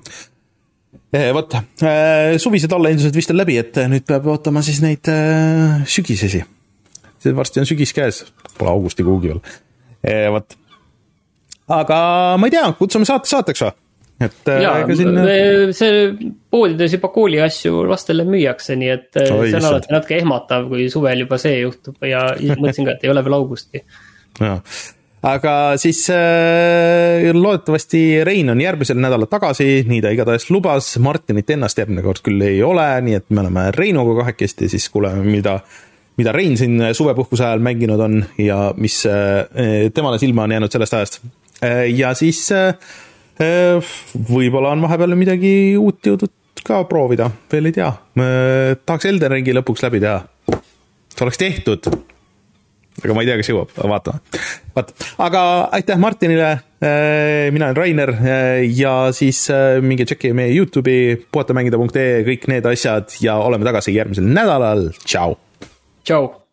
eh, vot, eh, suvised allahindlused vist on läbi, et nüüd peab ootama siis neid sügisesi. varsti on sügis käes, pole augusti kuhugi veel vot. aga ma ei tea, kutsume saate saateks või? et äh, Jaa, ega siin. see poodides juba kooliasju lastele müüakse, nii et äh, Oi, see on alati natuke ehmatav, kui suvel juba see juhtub ja (laughs) mõtlesin ka, et ei ole veel augusti. aga siis äh, loodetavasti Rein on järgmisel nädalal tagasi, nii ta igatahes lubas, Martinit ennast järgmine kord küll ei ole, nii et me oleme Reinuga kahekesti, siis kuuleme, mida mida Rein siin suvepuhkuse ajal mänginud on ja mis eh, temale silma on jäänud sellest ajast. Eh, ja siis eh, võib-olla on vahepeal midagi uut jõudnud ka proovida, veel ei tea. tahaks Elden Ringi lõpuks läbi teha. see oleks tehtud. aga ma ei tea, kas jõuab, vaatame. vaat, aga aitäh Martinile, mina olen Rainer ja siis minge tšekkige meie Youtube'i, puhatamängida.ee, kõik need asjad ja oleme tagasi järgmisel nädalal, tšau Chao.